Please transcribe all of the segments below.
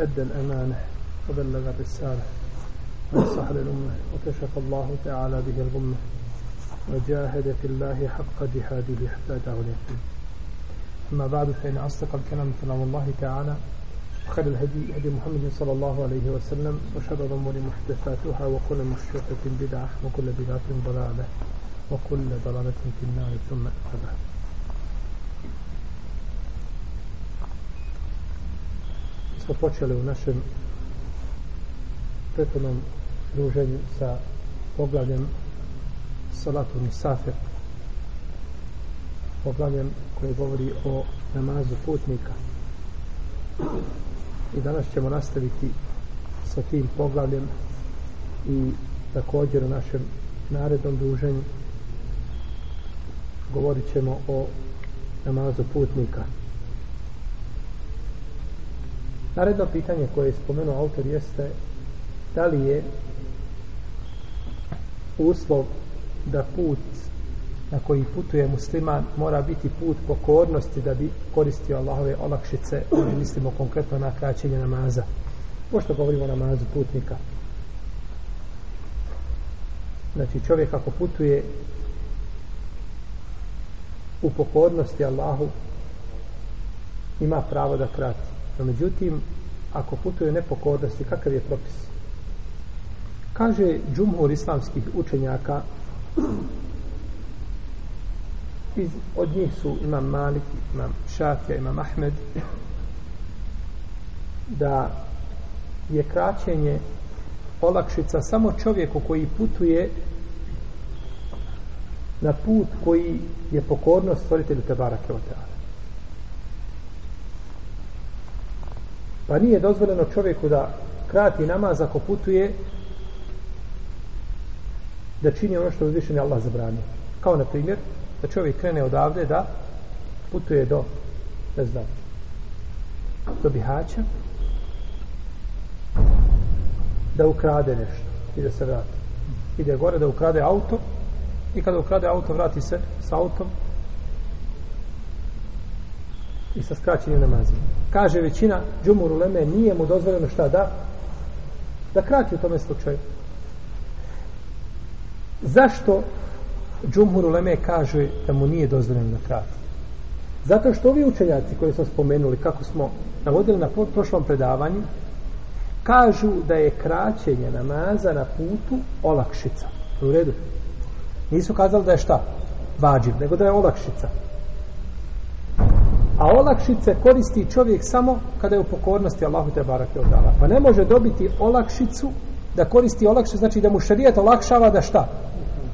أدى الأمانة وبلغ الرسالة ونصح للأمة وكشف الله تعالى به الغمة وجاهد في الله حق جهاده حتى أتاه اليقين أما بعد فإن أصدق الكلام كلام الله تعالى وخير الهدي هدي محمد صلى الله عليه وسلم وشر الأمور محدثاتها وكل مشرقة بدعة وكل بدعة ضلالة وكل ضلالة في النار ثم أبدا smo počeli u našem prethodnom druženju sa poglavljem Salatu Nisafir poglavljem koje govori o namazu putnika i danas ćemo nastaviti sa tim poglavljem i također u našem narednom druženju govorit ćemo o namazu putnika putnika Naredno pitanje koje je spomenuo autor jeste da li je uslov da put na koji putuje musliman mora biti put pokornosti da bi koristio Allahove olakšice ne mislimo konkretno na kraćenje namaza pošto govorimo o namazu putnika znači čovjek ako putuje u pokornosti Allahu ima pravo da krati No međutim, ako putuje nepokornosti, kakav je propis? Kaže džumhur islamskih učenjaka, iz, od njih su imam Malik, imam Šafja, imam Ahmed, da je kraćenje olakšica samo čovjeku koji putuje na put koji je pokornost stvoritelju Tebara Kevoteana. pa nije dozvoljeno čovjeku da krati namaz ako putuje da čini ono što uzvišen je Allah zabranio. Kao na primjer, da čovjek krene odavde da putuje do ne znam, do Bihaća da ukrade nešto i da se vrati. Ide gore da ukrade auto i kada ukrade auto vrati se sa autom i sa skraćenim namazima. Kaže većina džumuru leme nije mu dozvoljeno šta da da krati u tome slučaju. Zašto džumuru leme kaže da mu nije dozvoljeno da krati? Zato što ovi učenjaci koji smo spomenuli kako smo navodili na prošlom predavanju kažu da je kraćenje namaza na putu olakšica. U redu. Nisu kazali da je šta? Vađiv, nego da je olakšica. A olakšice koristi čovjek samo kada je u pokornosti Allahu te barake od dala. Pa ne može dobiti olakšicu da koristi olakšicu, znači da mu šarijet olakšava da šta?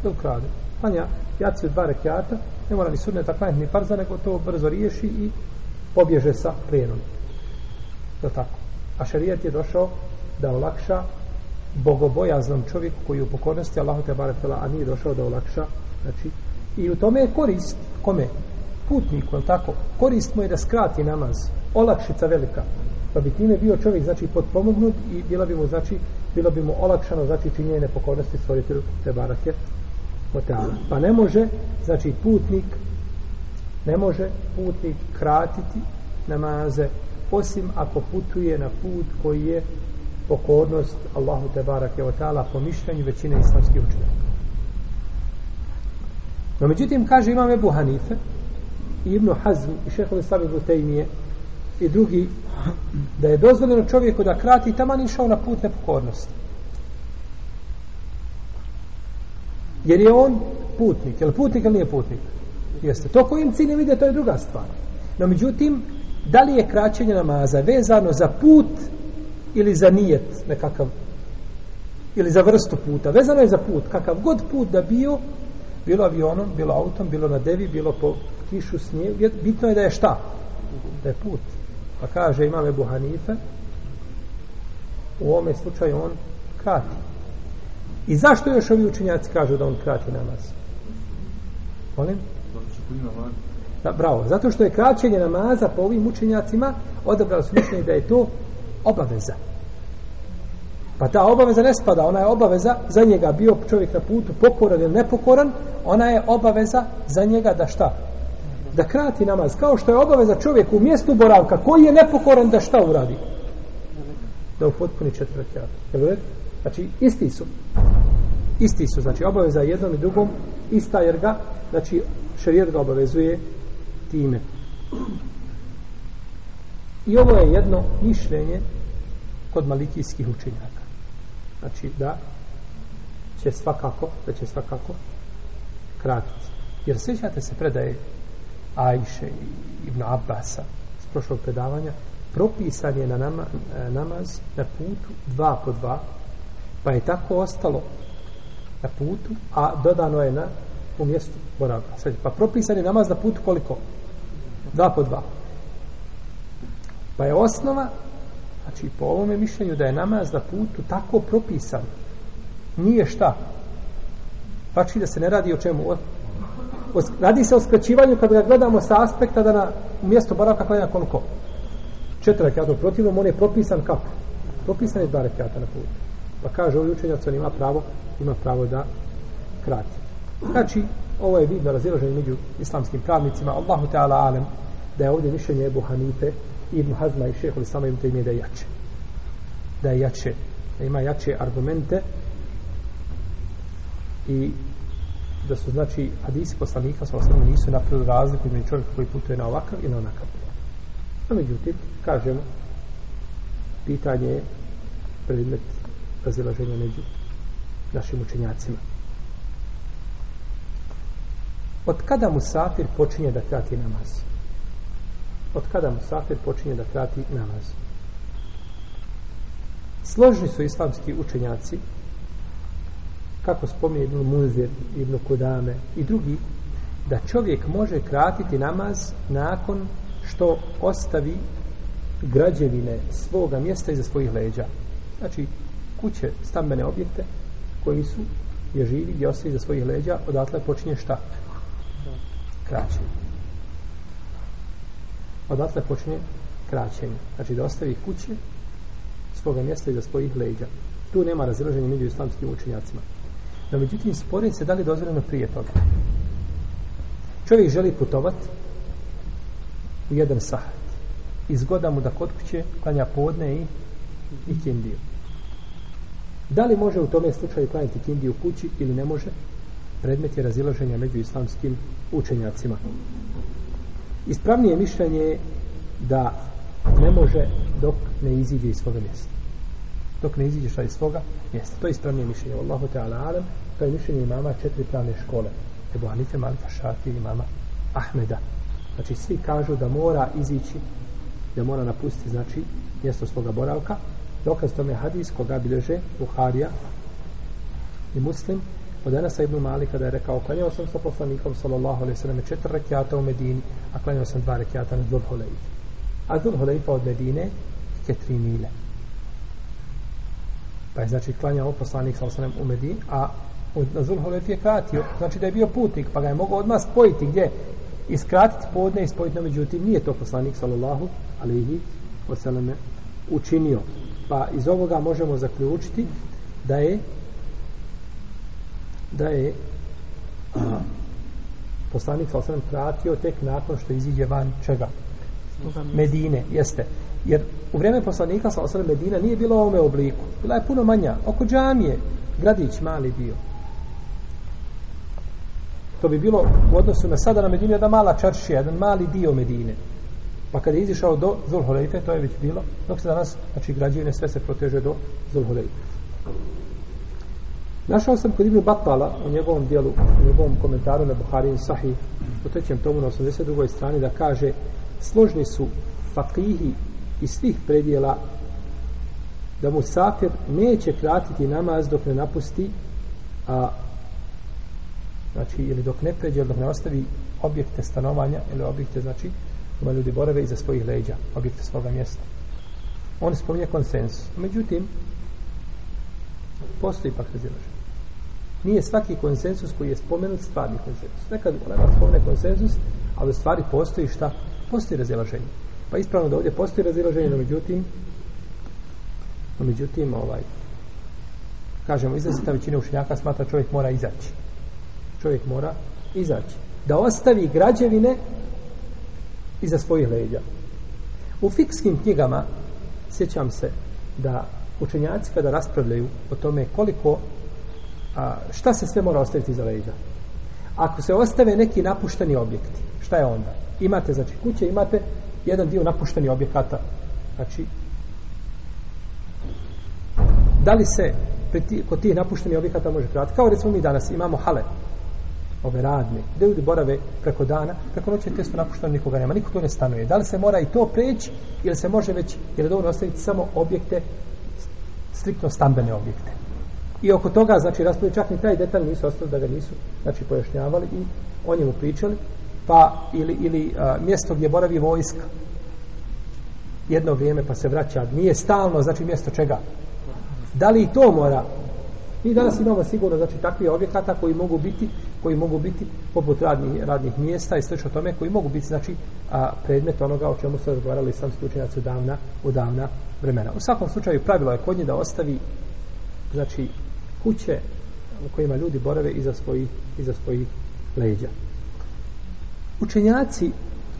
Da ukrade. Panja, ja ću dva rekiata, ne mora ni sudne tako ni parza, nego to brzo riješi i pobježe sa plijenom. Je tako? A šarijet je došao da olakša bogobojaznom čovjeku koji je u pokornosti Allahu te barake a nije došao da olakša, znači, i u tome je korist, kome? putniku, je tako? Korist mu je da skrati namaz. Olakšica velika. Pa bi time bio čovjek, znači, potpomognut i bila bi mu, znači, bilo bi mu olakšano, znači, činjenje nepokornosti stvoritelju te barake motela. Pa ne može, znači, putnik ne može putnik kratiti namaze osim ako putuje na put koji je pokornost Allahu te barake motela po mišljenju većine islamskih učenjaka. No, međutim, kaže imam Ebu Hanife, i Ibnu Hazm i šeho Islame Gutejmije i drugi da je dozvoljeno čovjeku da krati tamo išao na put nepokornosti. Jer je on putnik. Jel putnik ili nije putnik? Jeste. To kojim cilje vide, to je druga stvar. No, međutim, da li je kraćenje namaza vezano za put ili za nijet nekakav ili za vrstu puta. Vezano je za put. Kakav god put da bio, bilo avionom, bilo autom, bilo na devi, bilo po kišu, snijeg, bitno je da je šta? Da je put. Pa kaže imam Ebu Hanife, u ovome slučaju on krati. I zašto još ovi učenjaci kažu da on krati namaz? Molim? Da, bravo. Zato što je kraćenje namaza po ovim učenjacima, odabrali su mišljenje da je to obaveza. Pa ta obaveza ne spada, ona je obaveza za njega, bio čovjek na putu pokoran ili nepokoran, ona je obaveza za njega da šta? da krati namaz, kao što je obaveza čovjeku u mjestu boravka, koji je nepokoran da šta uradi? Da u potpuni četvrti rad. Jel uvijek? Znači, isti su. Isti su, znači, obaveza jednom i drugom, ista jer ga, znači, šarijet ga obavezuje time. I ovo je jedno mišljenje kod malikijskih učenjaka. Znači, da će svakako, da će svakako kratiti. Jer sjećate se predaje Ajše i Ibn Abasa s prošlog predavanja, propisan je na nama, e, namaz na putu dva po dva, pa je tako ostalo na putu, a dodano je na u mjestu boravka. Pa propisan je namaz na putu koliko? Dva po dva. Pa je osnova, znači po ovome mišljenju da je namaz na putu tako propisan, nije šta. Pači da se ne radi o čemu? radi se o skraćivanju kad ga gledamo sa aspekta da na mjesto boravka klanja koliko? Četiri rekiata u protivnom, on je propisan kako? Propisan je dva rekiata na put. Pa kaže ovaj učenjac, on ima pravo, ima pravo da krati. Znači, ovo je vidno razilaženje među islamskim pravnicima, Allahu Teala Alem, da je ovdje mišljenje Ebu Hanife, Ibn Hazma i Šehol Islama im te ime da je jače. Da je jače. Da ima jače argumente i da su znači hadisi poslanika sa osnovu nisu napravili razliku među čovjeka koji putuje na ovakav i na onakav a međutim kažemo pitanje je predmet razilaženja među našim učenjacima od kada mu satir počinje da krati namaz od kada mu satir počinje da krati namaz složni su islamski učenjaci kako spominje Ibn Munzir, Ibn Kudame i drugi, da čovjek može kratiti namaz nakon što ostavi građevine svoga mjesta iza svojih leđa. Znači, kuće, stambene objekte koji su, je živi, gdje ostavi iza svojih leđa, odatle počinje šta? Kraćenje. Odatle počinje kraćenje. Znači, da ostavi kuće svoga mjesta iza svojih leđa. Tu nema razilaženja među islamskim učenjacima. No, međutim, spori se da li je dozvoljeno prije toga. Čovjek želi putovat u jedan sahat. Izgoda mu da kod kuće klanja podne i, i kindiju. Da li može u tome slučaju klanjati kindiju u kući ili ne može? Predmet je razilaženja među islamskim učenjacima. Ispravnije mišljenje je da ne može dok ne iziđe iz svoga mjesta dok ne iziđeš iz svoga mjesta. To je ispravnije mišljenje. Allahu Teala Alem, to je mišljenje imama četiri pravne škole. Ebu Hanife, Malika, Šafi, imama Ahmeda. Znači, svi kažu da mora izići, da mora napustiti, znači, mjesto svoga boravka. Dokaz tome je hadis koga bileže Buharija i Muslim. Od Anas ibn Malika da je rekao, klanjao sam sa poslanikom, sallallahu alaihi sallam, četiri rekiata u Medini, a klanjao sam dva rekiata na Zulhulejfa. A Zulhulejfa od Medine je tri mile. Pa je znači klanjao poslanik sa osanem u Medini, a od Zulhulef je kratio, znači da je bio putnik, pa ga je mogao odmah spojiti gdje? Iskratiti podne i spojiti, no međutim nije to poslanik sallallahu alihi wasallam učinio. Pa iz ovoga možemo zaključiti da je da je a, poslanik sallallahu alihi kratio tek nakon što iziđe van čega? Medine, jeste. Jer u vrijeme poslanika sa osrem Medina nije bilo u ovome obliku. Bila je puno manja. Oko džamije, gradić mali bio. To bi bilo u odnosu na sada na Medinu jedan mala čaršija, jedan mali dio Medine. Pa kada je izišao do Zulhulejfe, to je već bilo, dok se danas, znači građine, sve se proteže do Zulhulejfe. Našao sam kod Ibn Batala u njegovom dijelu, u njegovom komentaru na Buharin Sahih, u trećem tomu na 82. strani, da kaže složni su fakihi iz svih predjela da mu safir neće kratiti namaz dok ne napusti a znači ili dok ne pređe ili dok ne ostavi objekte stanovanja ili objekte znači kome ljudi borave iza svojih leđa objekte svoga mjesta on spominje konsensus međutim postoji pak razilažen nije svaki konsensus koji je spomenut stvarni konsensus nekad ulema spomene konsensus ali u stvari postoji šta postoji razilaženje Pa ispravno da ovdje postoji razilaženje, no međutim, no međutim, ovaj, kažemo, izazita većina učenjaka smatra čovjek mora izaći. Čovjek mora izaći. Da ostavi građevine iza svojih leđa. U fikskim knjigama sjećam se da učenjaci kada raspravljaju o tome koliko a, šta se sve mora ostaviti iza leđa. Ako se ostave neki napušteni objekti, šta je onda? Imate, znači, kuće, imate jedan dio napušteni objekata. Znači, da li se ti, kod tih napušteni objekata može krati? Kao recimo mi danas imamo hale, ove radne, gde ljudi borave preko dana, preko noće testo napušteno nikoga nema, niko to ne stanuje. Da li se mora i to preći ili se može već, jer je dovoljno ostaviti samo objekte, striktno stambene objekte. I oko toga, znači, raspravljaju čak ni taj detalj nisu ostali da ga nisu, znači, pojašnjavali i o njemu pričali, pa ili, ili a, mjesto gdje boravi vojska jedno vrijeme pa se vraća nije stalno znači mjesto čega da li i to mora mi danas imamo sigurno znači takvi objekata koji mogu biti koji mogu biti poput radnih, radnih mjesta i slično tome koji mogu biti znači a, predmet onoga o čemu su razgovarali sam slučajac u davna u davna vremena u svakom slučaju pravilo je kod nje da ostavi znači kuće u kojima ljudi borave iza svojih iza svojih leđa. Učenjaci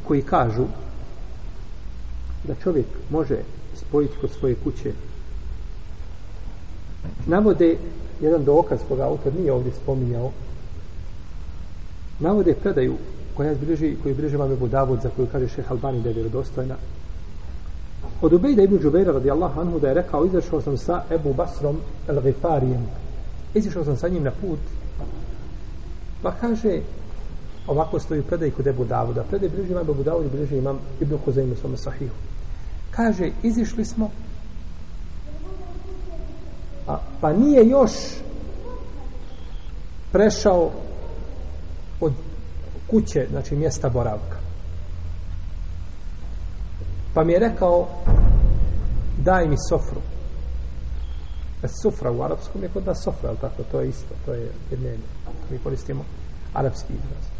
koji kažu da čovjek može spojiti kod svoje kuće navode jedan dokaz koga autor nije ovdje spominjao navode predaju koja izbliži, koju izbliži vam je Budavod za koju kaže šeha Albani da je vjerodostojna od Ubejda ibn Džubeira radijallahu anhu da je rekao izašao sam sa Ebu Basrom el-Gifarijem izašao sam sa njim na put pa kaže ovako stoji predaj kod Ebu Davuda. Predaj bliži imam Ebu Davuda i bliži imam Ibn Huzaim u svome sahihu. Kaže, izišli smo, a, pa nije još prešao od kuće, znači mjesta boravka. Pa mi je rekao, daj mi sofru. E, sofra u arapskom je kod nas sofra, ali tako, to je isto, to je jedne, mi koristimo arapski izraz.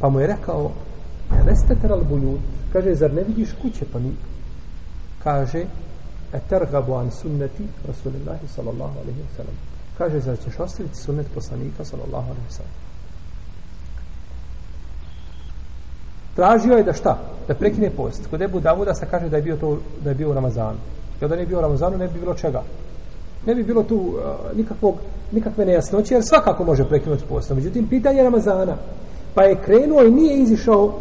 Pa mu je rekao, Restetar al bujut, kaže, zar ne vidiš kuće, pa mi kaže, etergabu an sunneti Rasulillahi sallallahu alaihi wa sallam. Kaže, zar ćeš ostaviti sunnet poslanika sallallahu alaihi wa sallam. Tražio je da šta? Da prekine post. Kod Ebu Davuda se kaže da je bio, to, da je bio u Ramazanu. I onda ne bio u Ramazanu, ne bi bilo čega. Ne bi bilo tu uh, nikakvog, nikakve nejasnoće, jer svakako može prekinuti post. Međutim, pitanje Ramazana, pa je krenuo i nije izišao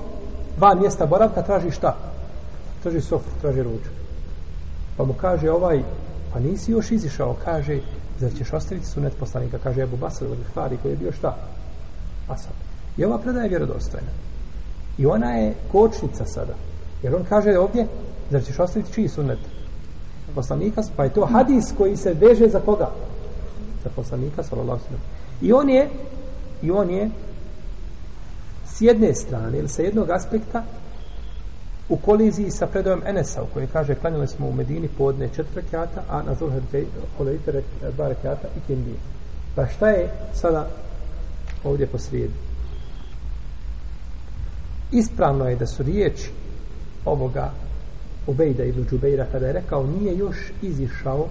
van mjesta boravka, traži šta? Traži sofru, traži ruču. Pa mu kaže ovaj, pa nisi još izišao, kaže, zar ćeš ostaviti sunet poslanika, kaže Ebu Basad, ovaj Hvari, koji je bio šta? Asad. I ova predaja je vjerodostojna. I ona je kočnica sada. Jer on kaže ovdje, zar ćeš ostaviti čiji sunet? Poslanika, pa je to hadis koji se veže za koga? Za poslanika, sallallahu sallam. I on je, i on je, jedne strane ili sa jednog aspekta u koliziji sa predojem Enesa u kojoj kaže klanjali smo u Medini podne četiri rekiata a na zuhe kolejite dva rekiata i tim dvije pa šta je sada ovdje po srijedi ispravno je da su riječ ovoga Ubejda ili Džubejra kada je rekao nije još izišao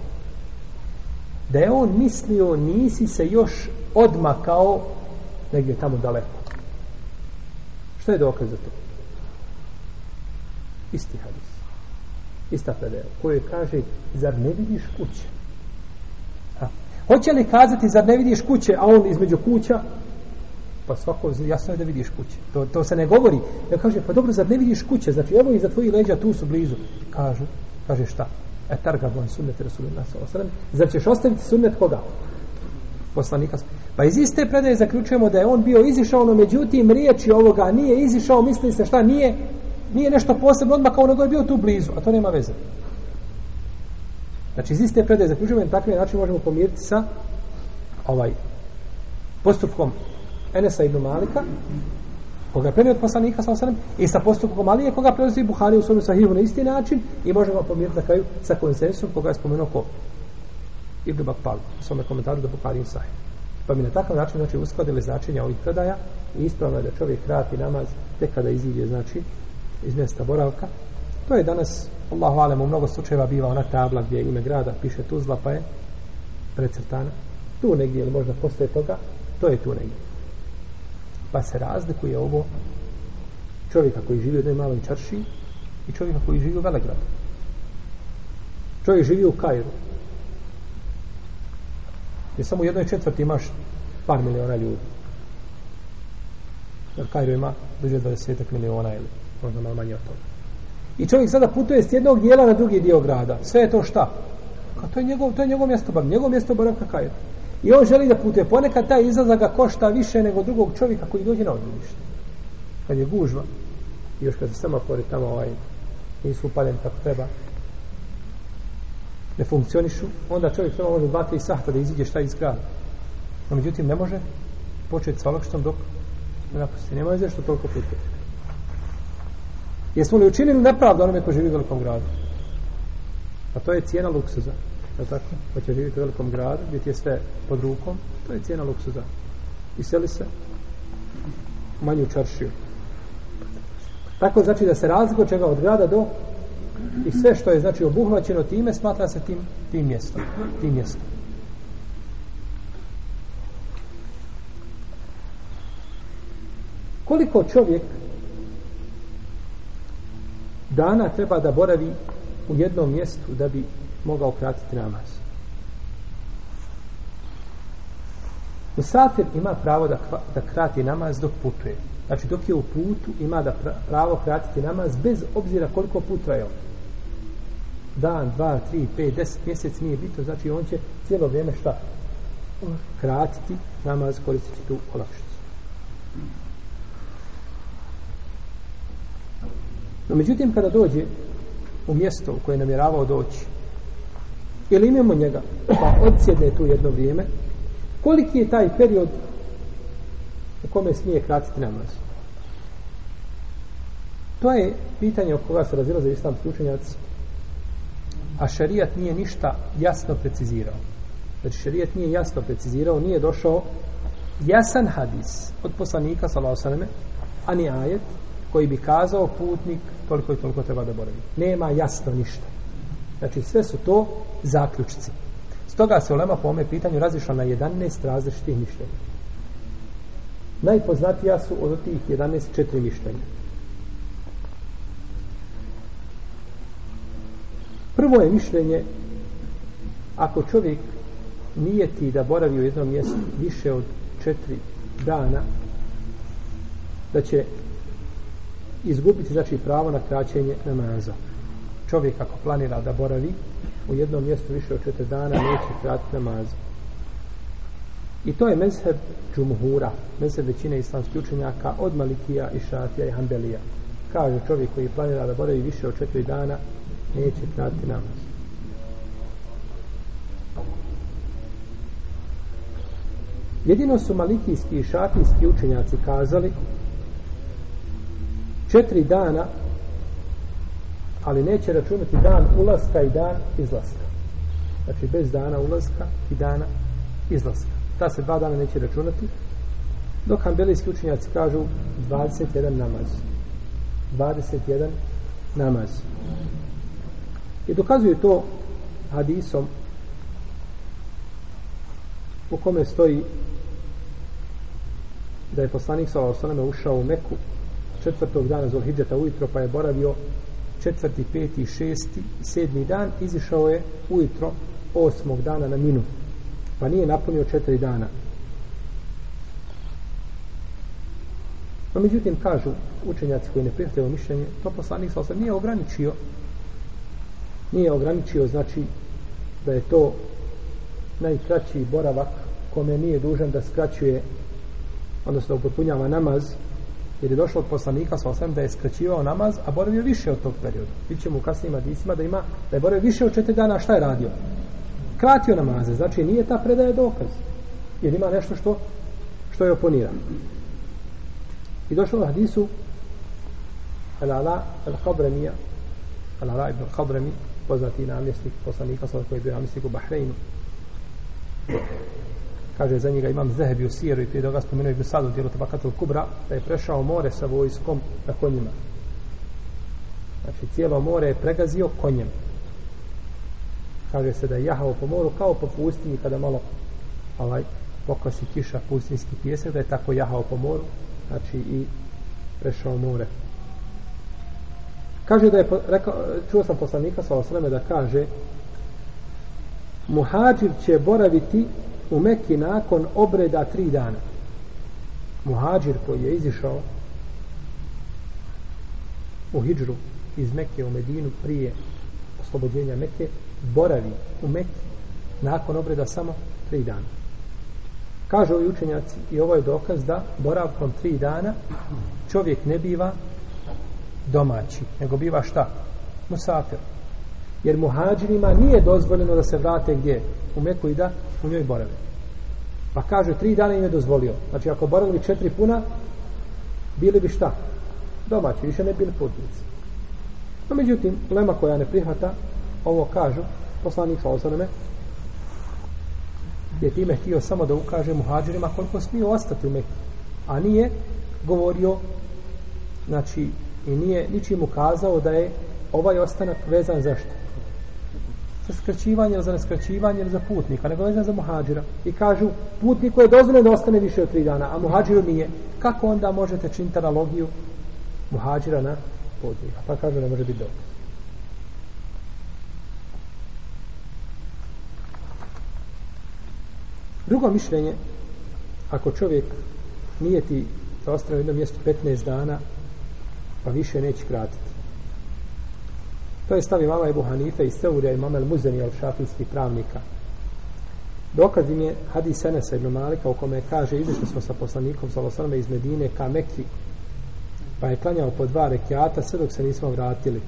da je on mislio nisi se još odmakao negdje tamo daleko Šta je dokaz za to? Isti hadis. Ista predaja. Koje kaže, zar ne vidiš kuće? Ha. Hoće li kazati, zar ne vidiš kuće, a on između kuća? Pa svako, jasno je da vidiš kuće. To, to se ne govori. Ja kaže, pa dobro, zar ne vidiš kuće? Znači, evo i za tvoji leđa tu su blizu. Kaže, kaže šta? E targa bon sunnet Rasulullah sallallahu alejhi ve sellem. Zar ćeš ostaviti sunnet koga? Poslanika. Pa iz iste predaje zaključujemo da je on bio izišao, no međutim riječi ovoga nije izišao, misli se šta nije, nije nešto posebno odmah kao nego je bio tu blizu, a to nema veze. Znači iz iste predaje zaključujemo na takvim način možemo pomiriti sa ovaj postupkom Enesa ibn Malika, koga je premio od poslanika sa osanem, i sa postupkom Malije, koga prelazi Buhari u svojom sahivu na isti način, i možemo pomiriti na kraju sa konsensusom koga je spomenuo ko? Ibn Bakpal, u svome komentaru da Buhari u sahivu. Pa mi na takav način znači uskladili značenja ovih predaja i ispravno je da čovjek krati namaz tek kada iziđe znači iz mjesta boravka. To je danas Allahu alemu, u mnogo slučajeva biva ona tabla gdje je ime grada piše Tuzla pa je precrtana. Tu negdje ili možda postoje toga, to je tu negdje. Pa se razlikuje ovo čovjeka koji živi u jednoj maloj čarši i čovjeka koji živi u Velegradu. Čovjek živi u Kajru, je samo u jednoj četvrti imaš par miliona ljudi. Jer Kajro ima bliže 20 miliona ili možda malo manje od toga. I čovjek sada putuje s jednog dijela na drugi dio grada. Sve je to šta? A to je njegov, to je njegov mjesto boravka. Njegov mjesto boravka Kajro. I on želi da putuje. Ponekad taj izlaza ga košta više nego drugog čovjeka koji dođe na odmilište. Kad je gužva, još kad se sama pored tamo ovaj, nisu upaljen kako treba, ne funkcionišu, onda čovjek samo može dva, tri sahta da iziđe šta iz grada. No, međutim, ne može početi sa lakštom dok ne napusti. Nema veze što toliko putuje. Jesmo li učinili nepravdu onome ko živi u velikom gradu? Pa to je cijena luksuza. Je tako? Pa će živjeti u velikom gradu, gdje ti je sve pod rukom, to je cijena luksuza. I seli se manju čaršiju. Tako znači da se razliku čega od grada do i sve što je znači obuhvaćeno time smatra se tim tim mjestom tim mjestom koliko čovjek dana treba da boravi u jednom mjestu da bi mogao kratiti namaz Musafir ima pravo da, da krati namaz dok putuje. Znači dok je u putu ima da pravo kratiti namaz bez obzira koliko putuje on dan, dva, tri, pet, deset mjesec nije bitno, znači on će cijelo vrijeme šta kratiti namaz koristiti tu olakšicu. No međutim kada dođe u mjesto u koje je namjeravao doći ili imamo njega pa odsjedne tu jedno vrijeme koliki je taj period u kome smije kratiti namaz? To je pitanje o koga se razilaze islamski učenjaci a šerijat nije ništa jasno precizirao. Znači šerijat nije jasno precizirao, nije došao jasan hadis od poslanika, salosaleme, a ni ajet koji bi kazao putnik toliko i toliko treba da boravi. Nema jasno ništa. Znači sve su to zaključci. Stoga se Olema po ome pitanju razišla na 11 različitih mišljenja. Najpoznatija su od tih 11 četiri mišljenja. Prvo je mišljenje ako čovjek nije ti da boravi u jednom mjestu više od četiri dana da će izgubiti znači pravo na kraćenje namaza. Čovjek ako planira da boravi u jednom mjestu više od četiri dana neće kratiti namaza. I to je mezheb džumhura, mezheb većine islamskih učenjaka od Malikija i Šafija i Hanbelija. Kaže čovjek koji planira da boravi više od četiri dana, neće krati namaz. Jedino su malikijski i šafijski učenjaci kazali četiri dana, ali neće računati dan ulaska i dan izlaska. Znači bez dana ulaska i dana izlaska. Ta se dva dana neće računati, dok hambelijski učenjaci kažu 21 namaz. 21 namaz. I dokazuje to hadisom u kome stoji da je poslanik sa osaname ušao u Meku četvrtog dana Zulhidžeta ujutro pa je boravio četvrti, peti, šesti, sedmi dan izišao je ujutro osmog dana na minu pa nije napunio četiri dana no međutim kažu učenjaci koji ne prihvataju mišljenje to poslanik sa osaname nije ograničio nije ograničio znači da je to najkraći boravak kome nije dužan da skraćuje odnosno upotpunjava namaz jer je došlo od poslanika sa osam da je skraćivao namaz a boravio više od tog perioda bit ćemo u kasnim adisima da ima da je boravio više od četiri dana šta je radio kratio namaze znači nije ta predaja dokaz jer ima nešto što što je oponira i došlo u hadisu al-ala al-khabrami al-ala ibn khabrami al poznati namjestnik poslanika sa koji je bio namjestnik u Bahreinu. Kaže za njega imam Zehebi u Siru i prije toga spomenuo Ibn Sadu djelu Tabakatul Kubra da je prešao more sa vojskom na konjima. Znači cijelo more je pregazio konjem. Kaže se da je jahao po moru kao po pustinji kada malo ovaj, pokosi kiša pustinski pjesak da je tako jahao po moru znači i prešao more. Kaže da je, rekao, čuo sam poslanika sa osreme da kaže Muhađir će boraviti u Mekki nakon obreda tri dana. Muhađir koji je izišao u Hidžru iz Mekke u Medinu prije oslobođenja Mekke boravi u Mekki nakon obreda samo tri dana. Kažu ovi učenjaci i ovo je dokaz da boravkom tri dana čovjek ne biva domaći, nego biva šta? Musafir. Jer muhađirima nije dozvoljeno da se vrate gdje? U Meku i da u njoj borave. Pa kaže, tri dana im je dozvolio. Znači, ako borali bi četiri puna, bili bi šta? Domaći, više ne bili putnici. No, međutim, lema koja ne prihvata, ovo kažu, poslanik sa osaname, je time htio samo da ukaže muhađirima koliko smiju ostati u Meku. A nije govorio, znači, i nije ničim ukazao da je ovaj ostanak vezan za što? Za skraćivanje ili za neskraćivanje ili za putnika, nego vezan za muhađira. I kažu, putniku je dozvoljeno da ostane više od tri dana, a muhađiru nije. Kako onda možete činiti analogiju muhađira na putnika? Pa kažu, ne može biti dobro. Drugo mišljenje, ako čovjek nije ti da ostane u jednom mjestu 15 dana, pa više neće kratiti. To je stavi Mala Ebu Hanife iz Seurija i Mamel Muzeni od šafijskih pravnika. Dokaz im je hadis Enesa ibn Malika u kome kaže izišli smo sa poslanikom Salosanome iz Medine ka Mekki pa je klanjao po dva rekiata sve dok se nismo vratili.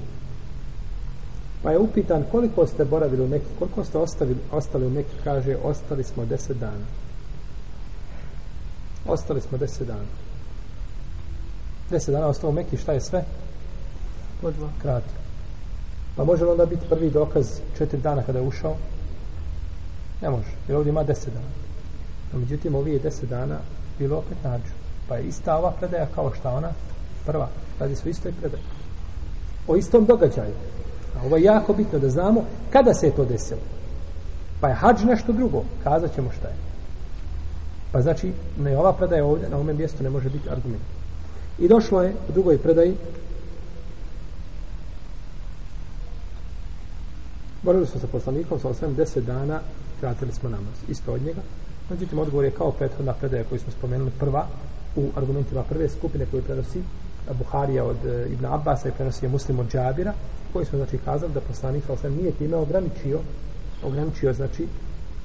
Pa je upitan koliko ste boravili u Mekki, koliko ste ostavili, ostali u Mekki, kaže ostali smo deset dana. Ostali smo deset dana. 30 dana ostao u Mekiji, šta je sve? Podva. Kratko. Pa može li onda biti prvi dokaz 4 dana kada je ušao? Ne može, jer ovdje ima 10 dana. A međutim, ovdje je 10 dana bilo opet nađu. Pa je ista ova predaja kao šta ona? Prva. Radi su istoj predaji. O istom događaju. A ovo je jako bitno da znamo kada se je to desilo. Pa je hađ nešto drugo. Kazat ćemo šta je. Pa znači, ne ova predaja ovdje, na ovome mjestu ne može biti argument. I došlo je u drugoj predaji Borili smo sa poslanikom, sa osvijem deset dana kratili smo namaz, isto od njega. Međutim, odgovor je kao prethodna predaja koju smo spomenuli prva u argumentima prve skupine koju prenosi Buharija od eh, Ibn Abbasa i prenosi je muslim od Džabira, koji smo znači kazali da poslanik sa osvijem nije time ograničio ograničio znači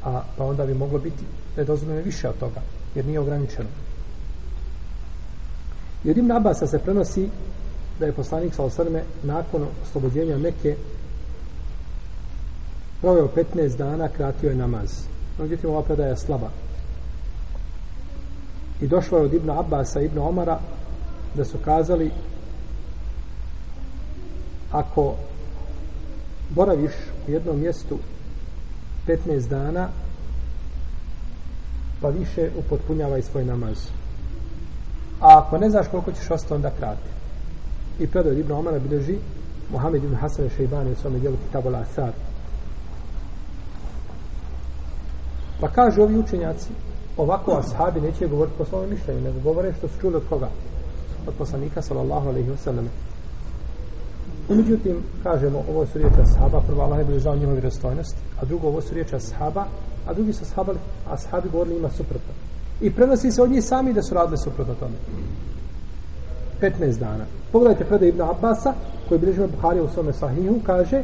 a, pa onda bi moglo biti nedozvoljeno više od toga jer nije ograničeno Jer Ibn Abasa se prenosi da je poslanik sa osrme nakon oslobođenja Mekke proveo 15 dana kratio je namaz. Međutim, ova predaja je slaba. I došlo je od Ibn Abasa i Ibn Omara da su kazali ako boraviš u jednom mjestu 15 dana pa više upotpunjavaj svoj namaz. Namaz a ako ne znaš koliko ćeš ostati onda krati i predao Ibn Omar bilježi Mohamed ibn Hasan Šeibani u svome djelu Kitabu Asar pa kažu ovi učenjaci ovako ashabi neće govoriti po svojom mišljenju nego govore što su čuli od koga od poslanika sallallahu alaihi wasallam međutim kažemo ovo su riječi ashaba prvo Allah je bilo žao njihovi restojnosti a drugo ovo su riječi ashaba a drugi su ashabali ashabi govorili ima suprotno I prenosi se od njih sami da su radili suprotno tome. 15 dana. Pogledajte preda Ibn Abbasa, koji bliži me Buhari u svome sahihu, kaže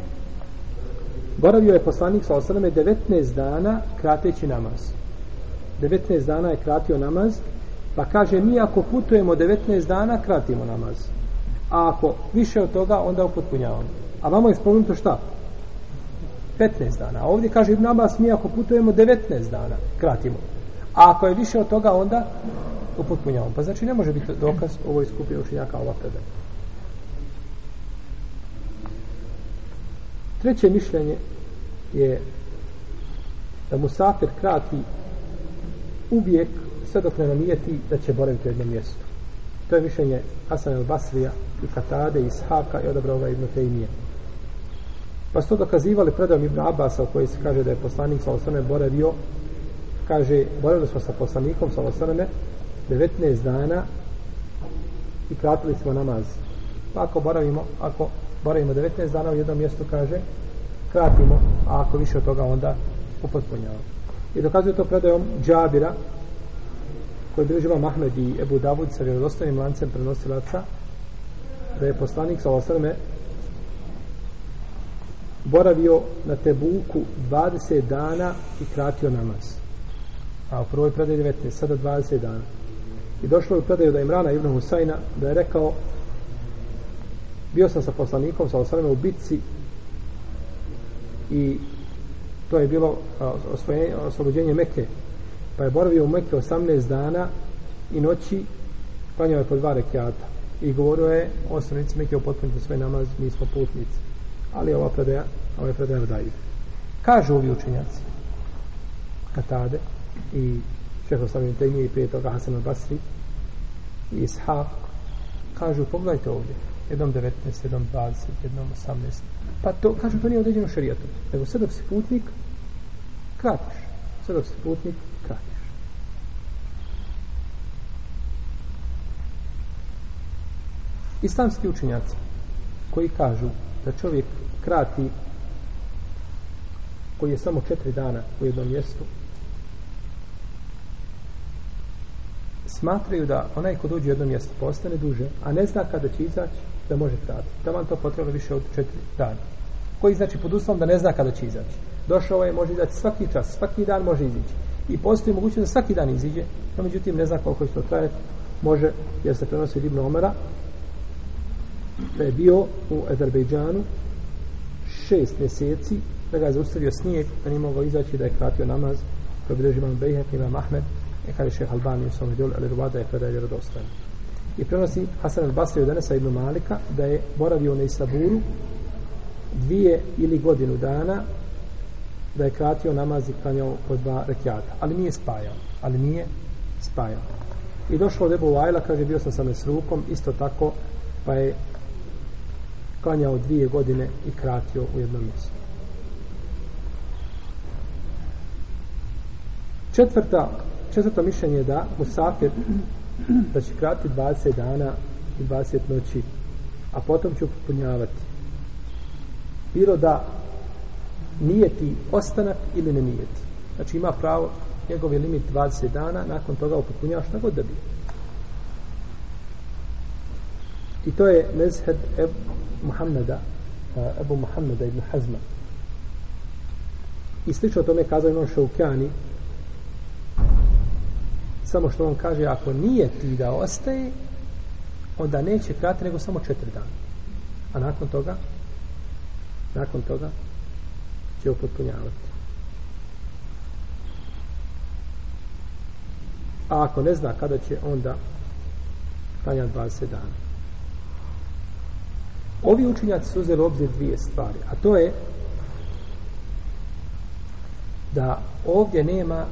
Boravio je poslanik sa osadame 19 dana krateći namaz. 19 dana je kratio namaz, pa kaže mi ako putujemo 19 dana, kratimo namaz. A ako više od toga, onda upotpunjavamo. A vamo je spomenuto šta? 15 dana. A ovdje kaže Ibn Abbas, mi ako putujemo 19 dana, kratimo. A ako je više od toga, onda upotpunjavam. Pa znači ne može biti dokaz ovoj skupi učenjaka ova predaja. Treće mišljenje je da musafir krati uvijek sve dok ne namijeti da će boraviti u jednom mjestu. To je mišljenje Hasan al-Basrija i Katade i Ishaka i odabrao ga Ibn Tejmije. Pa su to dokazivali predom Ibn Abasa u kojoj se kaže da je poslanik sa osrme boravio kaže, boravili smo sa poslanikom, sa osaname, 19 dana i kratili smo namaz. Pa ako boravimo, ako boravimo 19 dana u jednom mjestu, kaže, kratimo, a ako više od toga, onda upotpunjavamo. I dokazuje to predajom Džabira, koji bilo živa Mahmed i Ebu Davud sa vjerodostojnim lancem prenosilaca, da je poslanik sa osaname boravio na Tebuku 20 dana i kratio namaz a u prvoj predaj 19, sada 20 dana. I došlo je u predaju da je Imrana Ibn Husajna, da je rekao, bio sam sa poslanikom, sa osvrame u bitci, i to je bilo oslobođenje Meke. Pa je boravio u Meke 18 dana i noći, klanjao je po dva rekiata. I govorio je, osnovnici Meke, upotpunite svoj namaz, mi smo putnici. Ali ova predaja, ova predaja je predaja Kažu ovi učenjaci, Katade, i Šeho Slavim Tejmije i prije toga Hasan Basri i Ishaq kažu pogledajte ovdje 1.19, 1.20, 1.18 pa to kažu to nije određeno šarijatom nego sve dok si putnik kratiš sve dok si putnik kratiš islamski učenjaci koji kažu da čovjek krati koji je samo četiri dana u jednom mjestu smatraju da onaj ko dođe u jedno mjesto postane pa duže, a ne zna kada će izaći da može kratiti. Da vam to potrebno više od četiri dana. Koji znači pod uslovom da ne zna kada će izaći. Došao ovaj može izaći svaki čas, svaki dan može izići. I postoji mogućnost da svaki dan iziđe, no međutim ne zna koliko će to trajati. Može, jer se prenosi Ibn Omara, da je bio u Azerbejdžanu šest mjeseci, da ga je zaustavio snijeg, da nije mogao izaći, da je kratio namaz, probilježi Imam Bejhek, Imam Ahmed, I e, kaže šeha Albani u svom djelu, ali rubada je predaj vjerodostojno. I prenosi Hasan al-Basri od Anasa ibn Malika da je boravio na Isaburu dvije ili godinu dana da je kratio namaz i klanjao po dva rekiata. Ali nije spajao. Ali nije spajao. I došlo od Ebu Vajla, kaže, bio sam sa Mesrukom, isto tako, pa je klanjao dvije godine i kratio u jednom mjestu. Četvrta Četvrto mišljenje je da Musafir da će krati 20 dana i 20 noći, a potom će upunjavati. Bilo da nijeti ostanak ili ne nijeti. Znači ima pravo, njegov je limit 20 dana, nakon toga upunjava šta god da bi. I to je mezhed Ebu Muhammeda, Ebu Muhammeda ibn Hazma. I slično tome kazao imam Šaukjani, samo što on kaže ako nije ti da ostaje onda neće krati nego samo četiri dana a nakon toga nakon toga će upotpunjavati a ako ne zna kada će onda klanjati 20 dana ovi učinjaci su uzeli obzir dvije stvari a to je da ovdje nema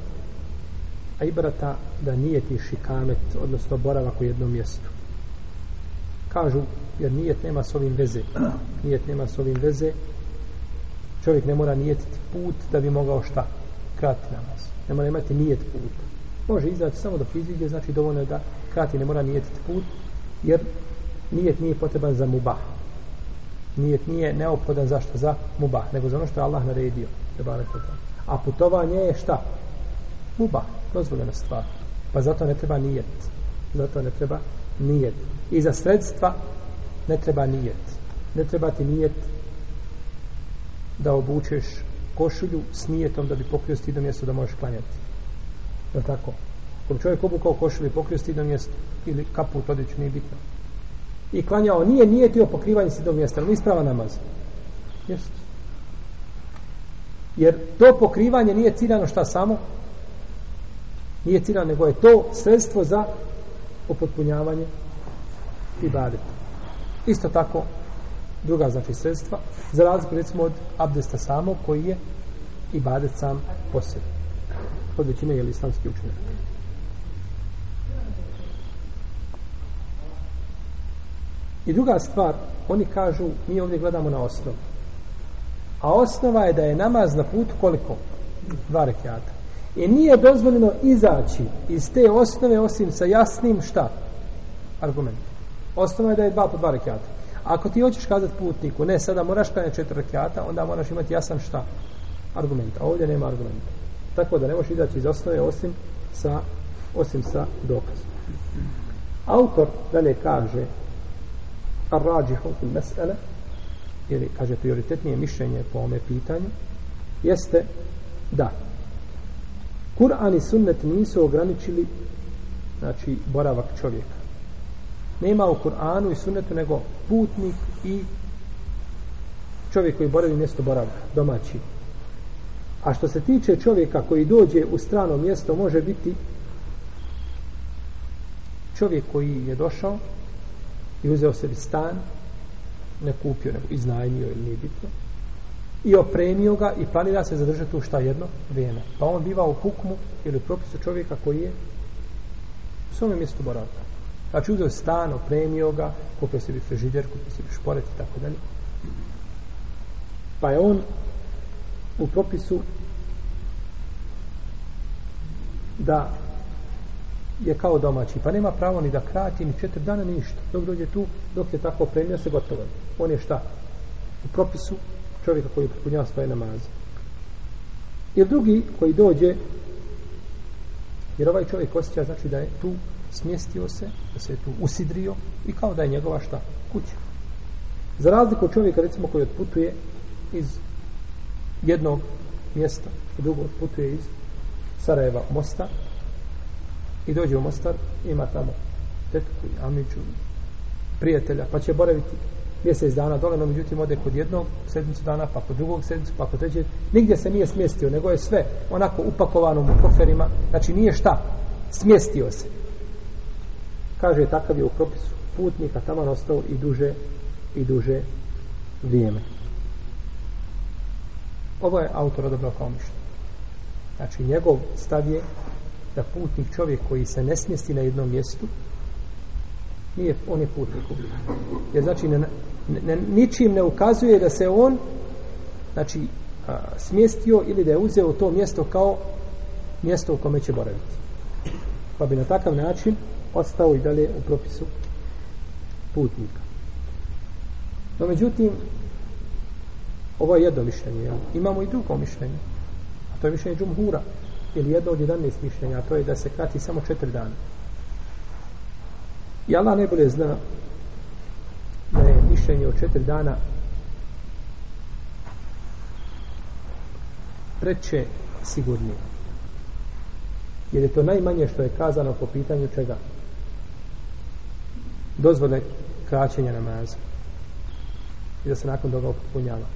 ibrata da nije ti šikamet, odnosno boravak u jednom mjestu. Kažu, jer nijet nema s ovim veze. Nijet nema s ovim veze. Čovjek ne mora nijetiti put da bi mogao šta? Krati namaz. Ne mora imati nijet put. Može izaći samo do fizike, znači dovoljno je da krati ne mora nijetiti put, jer nijet nije potreban za mubah. Nijet nije neophodan zašto? Za mubah, nego za ono što je Allah naredio. A putovanje je šta? Mubah dozvoljena stvar. Pa zato ne treba nijet. Zato ne treba nijet. I za sredstva ne treba nijet. Ne treba ti nijet da obučeš košulju s nijetom da bi pokrio stidno mjesto da možeš klanjati. Je li tako? Ako bi čovjek obukao košulju i pokrio stidno mjesto ili kapu u todiću, nije bitno. I klanjao, nije nijetio pokrivanje stidnog mjesta, ali isprava namaz. Jesu. Jer to pokrivanje nije ciljano šta samo? nije cilja, nego je to sredstvo za upotpunjavanje ibadeta. Isto tako, druga znači sredstva, za razliku recimo od abdesta samo, koji je ibadet sam posebno. Kod većine je islamski učenjak. I druga stvar, oni kažu, mi ovdje gledamo na osnovu. A osnova je da je namaz na put koliko? Dva rekiata. I nije dozvoljeno izaći iz te osnove osim sa jasnim šta? Argument. Osnova je da je dva po dva rekiata. Ako ti hoćeš kazati putniku, ne, sada moraš kada četiri rekiata, onda moraš imati jasan šta? Argument. A ovdje nema argumenta. Tako da ne možeš izaći iz osnove osim sa, osim sa dokazom. Autor dalje kaže Ar-rađi hukul mes'ele ili kaže prioritetnije mišljenje po ome pitanju jeste da Kur'an i sunnet nisu ograničili znači boravak čovjeka. Nema u Kur'anu i sunnetu nego putnik i čovjek koji boravi mjesto boravka, domaći. A što se tiče čovjeka koji dođe u strano mjesto, može biti čovjek koji je došao i uzeo sebi stan, ne kupio, ne iznajmio ili nije bitno, i opremio ga i planira se zadržati u šta jedno vrijeme. Pa on biva u hukmu ili u propisu čovjeka koji je u svome mjestu boravka. Znači uzeo stan, opremio ga, kupio sebi frižider, kupio sebi šporet i tako dalje. Pa je on u propisu da je kao domaći, pa nema pravo ni da krati, ni četiri dana, ništa. Dok dođe tu, dok je tako opremio, se gotovo. On je šta? U propisu čovjeka koji upotpunjava svoje namaze. Jer drugi koji dođe, jer ovaj čovjek osjeća znači da je tu smjestio se, da se je tu usidrio i kao da je njegova šta kuća. Za razliku od čovjeka recimo koji otputuje iz jednog mjesta, drugo otputuje iz Sarajeva mosta i dođe u Mostar, ima tamo tetku i amiću, prijatelja, pa će boraviti mjesec dana dole, no međutim ode kod jednog sedmicu dana, pa kod drugog sedmicu, pa kod trećeg. Nigdje se nije smjestio, nego je sve onako upakovano u koferima. Znači nije šta, smjestio se. Kaže, takav je u propisu putnika, tamo ostao i duže, i duže vrijeme. Ovo je autor odobro kao mišlje. Znači, njegov stav je da putnik čovjek koji se ne smjesti na jednom mjestu, nije on je putnik u bilu. Jer znači ne, ne, ne, ničim ne ukazuje da se on znači a, smjestio ili da je uzeo to mjesto kao mjesto u kome će boraviti. Pa bi na takav način ostao i dalje u propisu putnika. No međutim, ovo je jedno mišljenje. Ja. Imamo i drugo mišljenje. A to je mišljenje džumhura. Ili jedno od jedanest mišljenja. A to je da se krati samo četiri dana. I Allah najbolje zna da je mišljenje od četiri dana preće sigurnije. Jer je to najmanje što je kazano po pitanju čega? Dozvole kraćenja namaza. I da se nakon toga upunjava.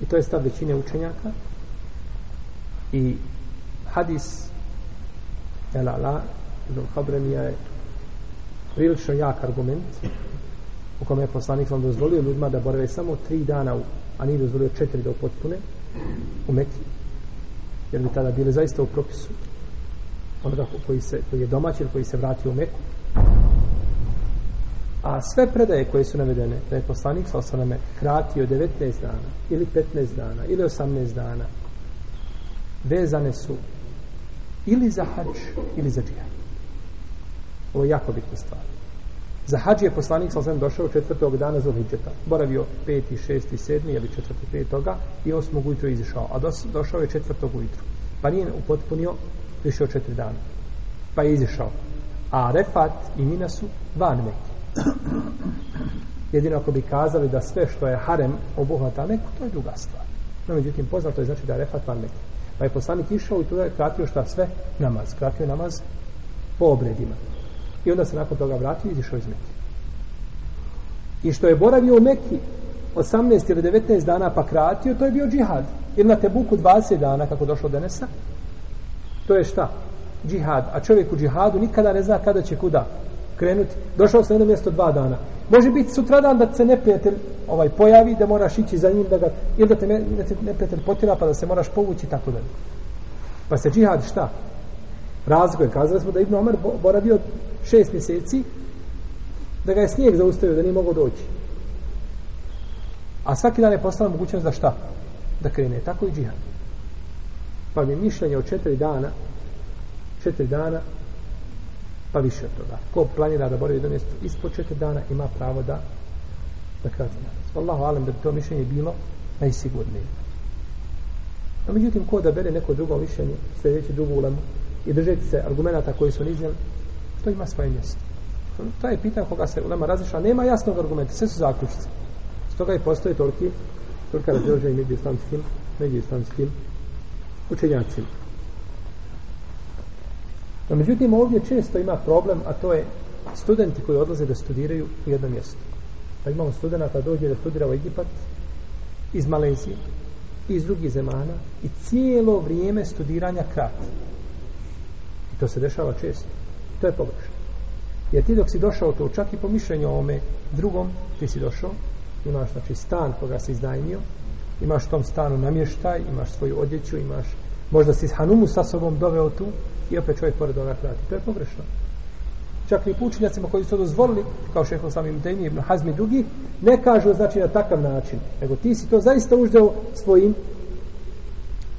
I to je stav većine učenjaka. I hadis Elala Ibn Khabrenija je prilično jak argument u kome je poslanik sam dozvolio ljudima da borave samo tri dana u, a nije dozvolio četiri da upotpune u Mekiji jer bi tada bili zaista u propisu onoga koji, se, koji je domać ili koji se vrati u Meku a sve predaje koje su navedene da je poslanik sa osaname kratio 19 dana ili 15 dana ili 18 dana vezane su ili za hač ili za džihad Ovo je jako bitna stvar. Za hađi je poslanik sam došao četvrtog dana za Hidžeta. Boravio peti, šesti, sedmi, ili četvrti, petoga, i osmog ujutru izišao. A došao je četvrtog ujutru. Pa nije upotpunio više od četiri dana. Pa je izišao. A Refat i Mina su van Mekke. Jedino ako bi kazali da sve što je harem obuhvata Meku, to je druga stvar. No, međutim, poznato je znači da je Refat van Mekke. Pa je poslanik išao i tu je kratio šta sve? Namaz. Kratio namaz po obredima. I onda se nakon toga vratio i izišao iz Mekije. I što je boravio u Mekiji 18 ili 19 dana pa kratio, to je bio džihad. Jer na Tebuku 20 dana, kako došlo Denesa, to je šta? Džihad. A čovjek u džihadu nikada ne zna kada će kuda krenuti. Došao sam na jedno mjesto dva dana. Može biti sutradan da se neprijatelj ovaj, pojavi, da moraš ići za njim, da ga, ili da te neprijatelj potira, pa da se moraš povući, tako da. Pa se džihad šta? Razgoj, kazali smo da Ibn Omer boravio šest mjeseci, da ga je snijeg zaustavio, da nije mogao doći. A svaki dan je postala mogućnost da šta? Da krene, tako i džihad. Pa mi mišljenje o četiri dana, četiri dana, pa više od toga. Ko planira da boravi jedan mjesto ispod četiri dana, ima pravo da, da krati namaz. Allahu alam da bi to mišljenje bilo najsigurnije. A međutim, ko da bere neko drugo mišljenje, sljedeći drugu ulemu, i držeći se argumenta koji su nizjeli, to ima svoje mjesto. To je pitanje koga se ulema razišla, nema jasnog argumenta, sve su zaključice. Stoga i postoje toliki, tolika razdjelženja među islamskim, među islamskim učenjacima. No, međutim, ovdje često ima problem, a to je studenti koji odlaze da studiraju u jedno mjesto. Pa imamo studenta dođe da studira u Egipat, iz Malezije, iz drugih zemana i cijelo vrijeme studiranja krati to se dešava često. To je pogrešno. Jer ti dok si došao to, čak i po mišljenju ome drugom, ti si došao, imaš znači stan koga si iznajmio, imaš tom stanu namještaj, imaš svoju odjeću, imaš možda si s Hanumu sa sobom doveo tu i opet čovjek pored ovaj prati. To je pogrešno. Čak i pučinjacima koji su to dozvolili, kao šeho samim Tejmi, Ibn Hazmi i drugi, ne kažu znači na takav način, nego ti si to zaista uždeo svojim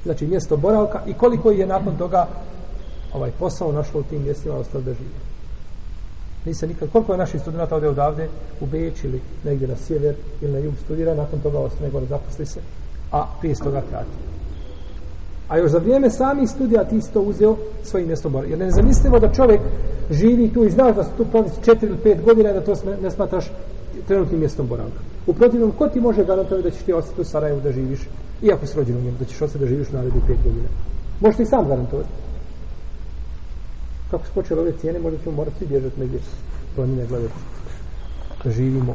znači mjesto boravka i koliko je nakon toga ovaj posao našlo u tim mjestima ostali da žive. Nisam nikad, koliko je naših studenta ovdje odavde u Beć ili negdje na sjever ili na jug studira, nakon toga ostane gore zaposli se, a prije toga krati. A još za vrijeme sami studija ti si to uzeo svojim mjestom mora. Jer ne zamislimo da čovjek živi tu i zna da su tu planici četiri ili pet godina i da to ne smataš trenutnim mjestom boravka. U protivnom, ko ti može garantovati da ćeš ti ostati u Sarajevu da živiš, iako s rođenom da ćeš ostati da živiš u narednih pet godina? Možeš ti sam garantovati kako su počele ove cijene, možda ćemo morati bježati negdje planine gledati. Živimo.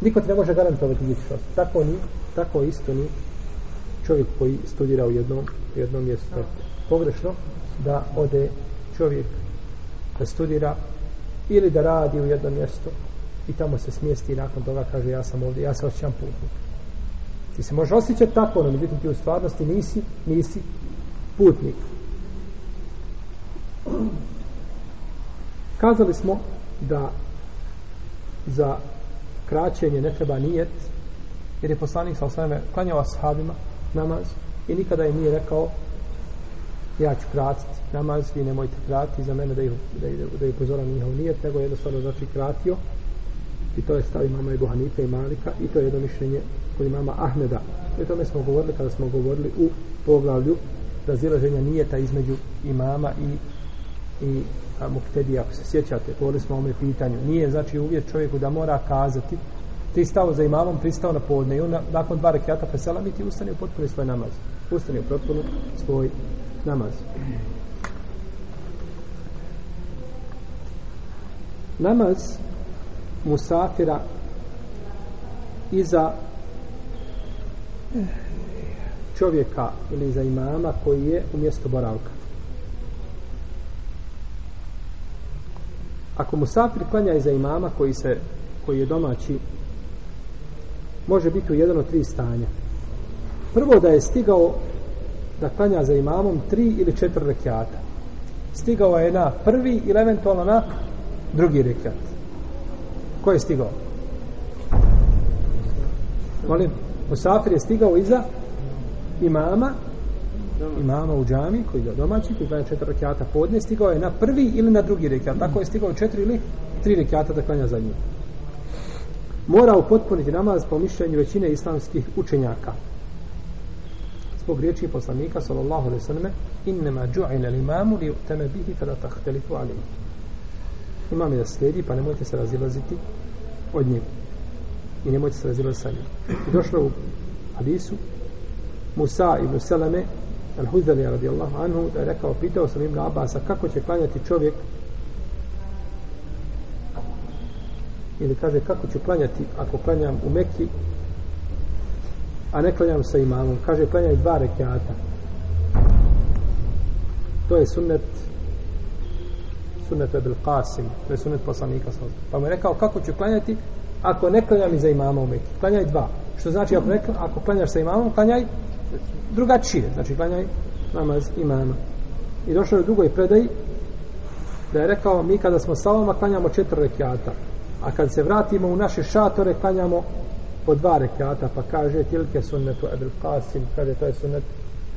Nikot ne može garantovati vječnost. Tako ni, tako isto ni čovjek koji studira u jednom, jednom mjestu. Pogrešno da ode čovjek da studira ili da radi u jednom mjestu i tamo se smijesti i nakon toga kaže ja sam ovdje, ja se osjećam putnik. Ti se može osjećati tako, no međutim ti u stvarnosti nisi, nisi putnik. Kazali smo da za kraćenje ne treba nijet, jer je poslanik sa osvrame klanjao ashabima namaz i nikada je nije rekao ja ću kratiti namaz, vi nemojte kratiti za mene da ih, da, da ih pozoram njihov nijet, nego je jednostavno znači kratio i to je stav imama Ebu Hanife i Malika i to je jedno mišljenje kod imama Ahmeda. O tome smo govorili kada smo govorili u poglavlju razilaženja nijeta između imama i, i muktedija, ako se sjećate, govorili smo o ovome pitanju. Nije znači uvjet čovjeku da mora kazati ti stao za imamom, pristao na podne i on nakon dva rekiata pesela mi ti ustani u potpuni svoj namaz. Ustani u potpuni svoj namaz. Namaz musafira iza eh, čovjeka ili za imama koji je u mjestu boravka. Ako mu safir klanja i za imama koji, se, koji je domaći, može biti u jedan od tri stanja. Prvo da je stigao da klanja za imamom tri ili četiri rekiata. Stigao je na prvi ili eventualno na drugi rekiat. Ko je stigao? Molim, Musafir je stigao iza imama imama u džami koji je domaći koji je četiri rekiata podne stigao je na prvi ili na drugi rekiat tako je stigao četiri ili tri rekiata da klanja za njim mora upotpuniti namaz po mišljenju većine islamskih učenjaka zbog riječi poslanika sallallahu alaihi sallam innema ju'ina imamu li u'teme bihi fada tahtelifu alaihi imam je da slijedi pa nemojte se razilaziti od njega i nemojte se razilaziti sa njim došlo u hadisu Musa ibn Seleme Al-Huzani radijallahu anhu da je rekao, pitao sam Ibn Abasa kako će klanjati čovjek ili kaže kako ću klanjati ako klanjam u Mekki a ne klanjam sa imamom kaže klanjaj dva rekiata to je sunnet sunnet Ebel Qasim to je sunnet poslanika pa mu je rekao kako ću klanjati ako ne klanjam i za imama u Mekki klanjaj dva što znači ako, ne, ako klanjaš sa imamom klanjaj drugačije, znači klanjaj namaz imama. I došao je u drugoj predaji da je rekao mi kada smo sa vama klanjamo četiri rekiata, a kad se vratimo u naše šatore klanjamo po dva rekiata, pa kaže tilke sunnetu Ebil Qasim, kaže to je sunnet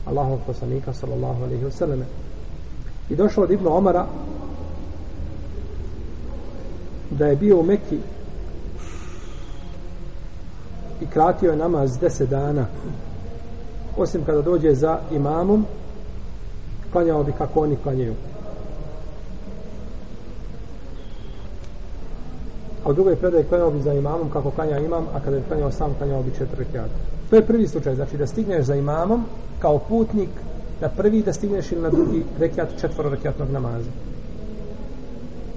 Allahov poslanika sallallahu alaihi wasallam. I došao od Ibnu Omara da je bio u Mekki i kratio je namaz deset dana osim kada dođe za imamom klanjao bi kako oni klanjaju a u drugoj predaj klanjao bi za imamom kako klanja imam a kada bi klanjao sam klanjao bi četiri kjata to je prvi slučaj znači da stigneš za imamom kao putnik na prvi da stigneš ili na drugi rekiat četvoro rekiatnog namaza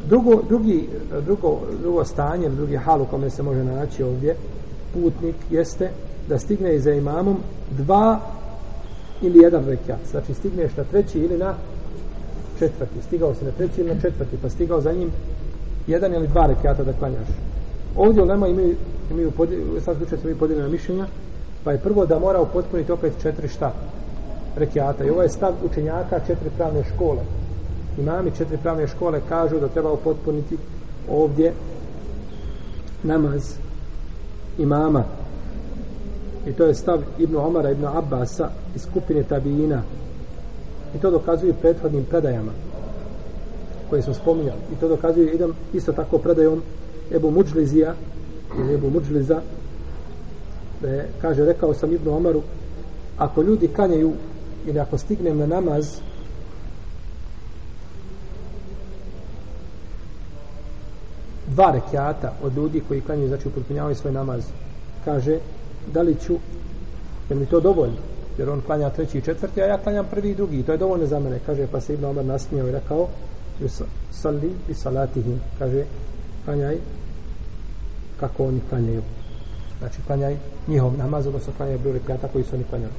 drugo, drugi, drugo, drugo stanje drugi hal u kome se može naći ovdje putnik jeste da stigne za imamom dva ili jedan rekiat. Znači stigneš na treći ili na četvrti. Stigao si na treći ili na četvrti, pa stigao za njim jedan ili dva rekiata da klanjaš. Ovdje u Lema imaju, imaju podijel, u svakom slučaju imaju podijeljena mišljenja, pa je prvo da mora upotpuniti opet četiri šta rekiata. I ovo ovaj je stav učenjaka četiri pravne škole. Imami četiri pravne škole kažu da treba upotpuniti ovdje namaz imama i to je stav Ibn Omara, Ibn Abasa iz skupine Tabijina i to dokazuju prethodnim predajama koje smo spominjali i to dokazuju idem isto tako predajom Ebu Muđlizija ili Ebu Muđliza da je, kaže, rekao sam Ibn Omaru ako ljudi kanjaju ili ako stignem na namaz dva rekiata od ljudi koji kanjaju, znači upotpunjavaju svoj namaz kaže, da li ću je li to dovoljno jer on klanja treći i četvrti, a ja klanjam prvi i drugi i to je dovoljno za mene, kaže pa se Ibn Omer nasmijao i rekao sali i salatihim, kaže klanjaj kako oni klanjaju znači klanjaj njihov namaz, odnosno klanjaj bilo rekata koji su oni klanjali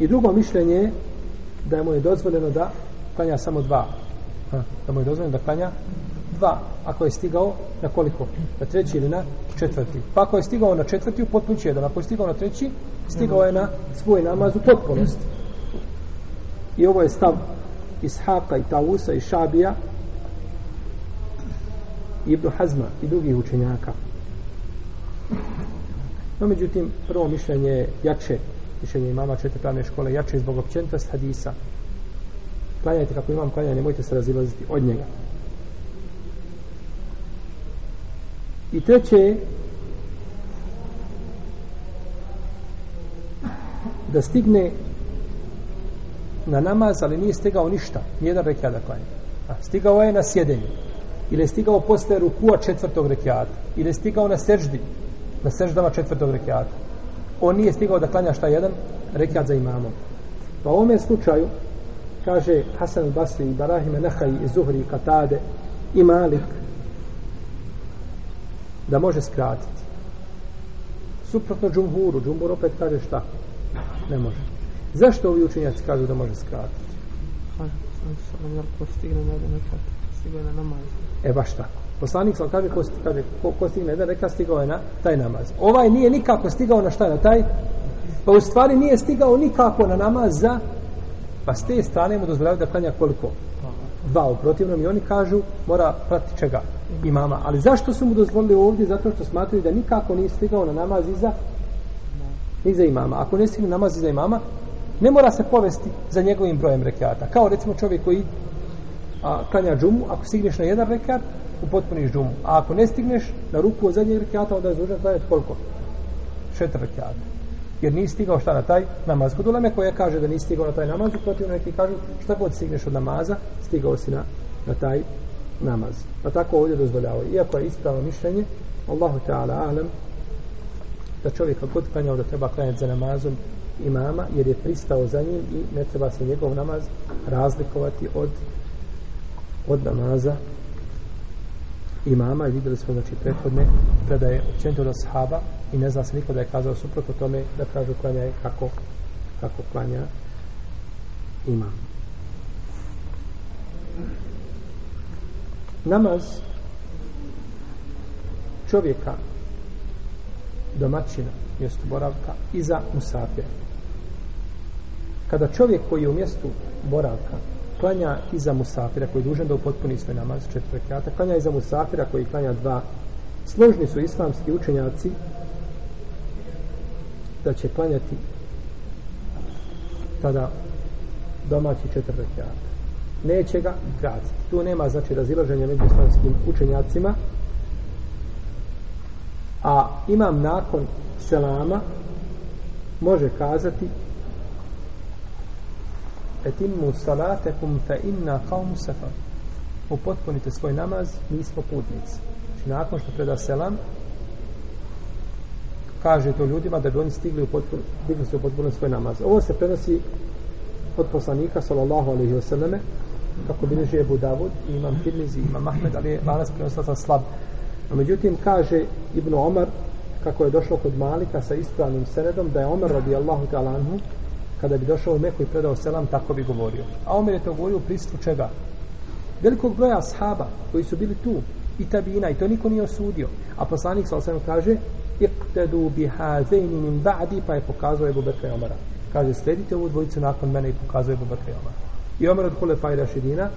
i drugo mišljenje je da mu je dozvoljeno da klanja samo dva da mu je dozvoljeno da klanja dva, ako je stigao na koliko? Na treći ili na četvrti. Pa ako je stigao na četvrti, u potpunići jedan. Ako je stigao na treći, stigao je na svoj namaz u potpunosti. I ovo je stav Ishaqa i Tausa i Šabija i Ibn Hazma i drugih učenjaka. No, međutim, prvo mišljenje je jače, mišljenje imama četvrtane škole, jače zbog općenitost hadisa. Klanjajte kako imam klanjanje, nemojte se razilaziti od njega. I treće da stigne na namaz, ali nije stigao ništa, nijedan rekiada klanja. A, stigao je na sjedenju, ili je stigao posle rukua četvrtog rekiada, ili je stigao na seždi, na seždama četvrtog rekiada. On nije stigao da klanja šta jedan rekiad za imamom. Pa u ovome slučaju, kaže Hasan Basri, Barahime, Nehaj, Zuhri, Katade i Malik, da može skratiti. Suprotno džumhuru, džumhur opet kaže šta? Ne može. Zašto ovi učenjaci kažu da može skratiti? Ha, ko stigne na jedan rekat, stigne na namaz. E baš tako. Poslanik sam kaže, ko, kaže, ko, ko stigne na jedan rekat, stigao je na taj namaz. Ovaj nije nikako stigao na šta, na taj? Pa u stvari nije stigao nikako na namaz za... Pa s te strane mu dozvoljaju da klanja koliko? dva u protivnom i oni kažu mora pratiti čega imama. Ali zašto su mu dozvolili ovdje? Zato što smatruju da nikako nije stigao na namaz iza, iza imama. Ako ne stigao namaz iza imama, ne mora se povesti za njegovim brojem rekiata. Kao recimo čovjek koji a, klanja džumu, ako stigneš na jedan rekiat, upotpuniš džumu. A ako ne stigneš na ruku od zadnjeg rekiata, onda je zužan klanjati koliko? Šetar rekiata jer nisi stigao šta na taj namaz. Kod uleme koje kaže da nisi stigao na taj namaz, protiv neki kažu šta god stigneš od namaza, stigao si na, na taj namaz. Pa tako ovdje dozvoljavaju. Iako je ispravo mišljenje, Allahu ta'ala alam, da čovjek god klanjao da treba klanjati za namazom imama, jer je pristao za njim i ne treba se njegov namaz razlikovati od, od namaza imama i videli smo znači prethodne kada je općenito da sahaba i ne zna se niko da je kazao suprotno tome da kaže klanja je kako kako klanja imam namaz čovjeka domaćina mjesto boravka iza musafira kada čovjek koji je u mjestu boravka klanja i za musafira koji je dužan da upotpuni svoj namaz četiri rekata, klanja i za musafira koji klanja dva. Složni su islamski učenjaci da će klanjati tada domaći četiri rekata. Neće ga gaziti. Tu nema znači razilaženja među islamskim učenjacima. A imam nakon selama može kazati etimu salatekum fa inna qawmu safar upotpunite svoj namaz mi smo putnici znači nakon što preda selam kaže to ljudima da bi oni stigli u potpuno, se u potpuno svoj namaz ovo se prenosi od poslanika sallallahu alaihi wasallam kako bi neži Ebu Davud i imam Tirmizi i imam Ahmed ali je lanas prenosla slab A međutim kaže Ibnu Omar kako je došlo kod Malika sa ispravnim senedom da je Omar radijallahu ta'ala anhu kada bi došao u Meku i predao selam, tako bi govorio. A Omer je to govorio u pristupu čega? Velikog broja sahaba koji su bili tu i tabina i to niko nije osudio. A poslanik sa osam kaže Iqtadu bihazeni min ba'di pa je pokazao Ebu Bekra i Omara. Kaže sledite ovu dvojicu nakon mene i pokazao Ebu Bekra i Omara. I Omer od Hulefa i Rašidina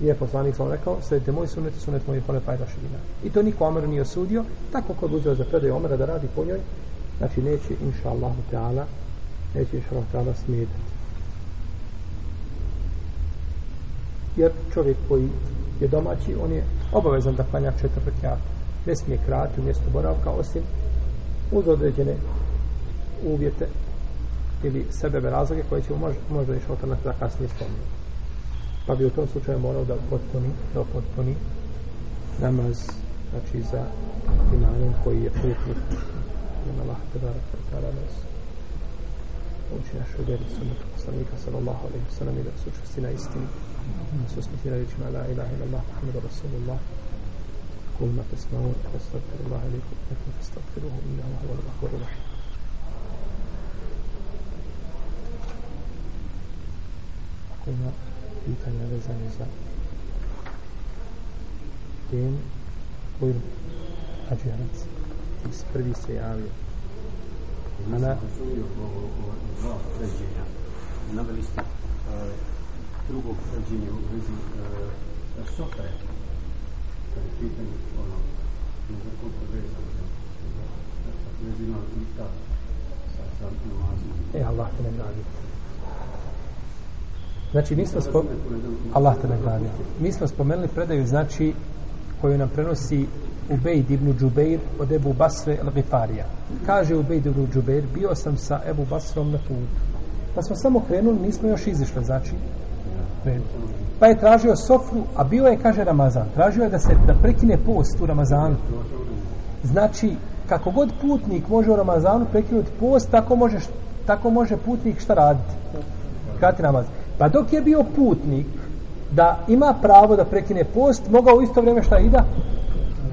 je poslanik sa rekao sledite moj sunet i sunet moj Hulefa i Rašidina. I to niko Omeru nije osudio. Tako ko je uzeo za predaj Omara da radi po njoj znači neće inša Allahu Teala neće šala tala smetati. Jer čovjek koji je domaći, on je obavezan da klanja četvrtnjaka. Ne smije krati u mjesto boravka, osim uz određene uvjete ili sebebe razloge koje će možda i šala tala kasnije spomenuti. Pa bi u tom slučaju morao da potpuni, da potpuni namaz znači za imanom koji je putnik na lahko da rekao da pomoći znači, našoj vjeri, sunnetu poslanika, sallallahu alaihi wa sallam, i da su učesti na istini, da su usmiti na rječima, la ilaha ila Allah, muhammeda rasulullah, kum na tesmao, da stavkiru Allah, ili kum na kum, da stavkiru ho, inna Allah, vada vahvaru lahi. Ako ima pitanja vezane za temu, ujrom, ađujanac, ti prvi se javio, Mene... Naveli ste eh, drugo pređenje u vezi eh, sofre. To je pitanje, ono, ne znam koliko vezano. Vezino i ta sa namazom. E, Allah te ne gradi. Znači, mi smo spomenuli... Allah te ne gradi. Mi smo spomenuli predaju, znači, koju nam prenosi Ubejd ibn Džubeir od Ebu Basre Lepifarija. Kaže Ubejd ibn Džubeir, bio sam sa Ebu Basrom na putu. Pa smo samo krenuli, nismo još izišli, znači. Pa je tražio sofru, a bio je, kaže, Ramazan. Tražio je da se da prekine post u Ramazanu. Znači, kako god putnik može u Ramazanu prekinuti post, tako može, tako može putnik šta raditi? Krati namaz. Pa dok je bio putnik, da ima pravo da prekine post, mogao u isto vrijeme šta i da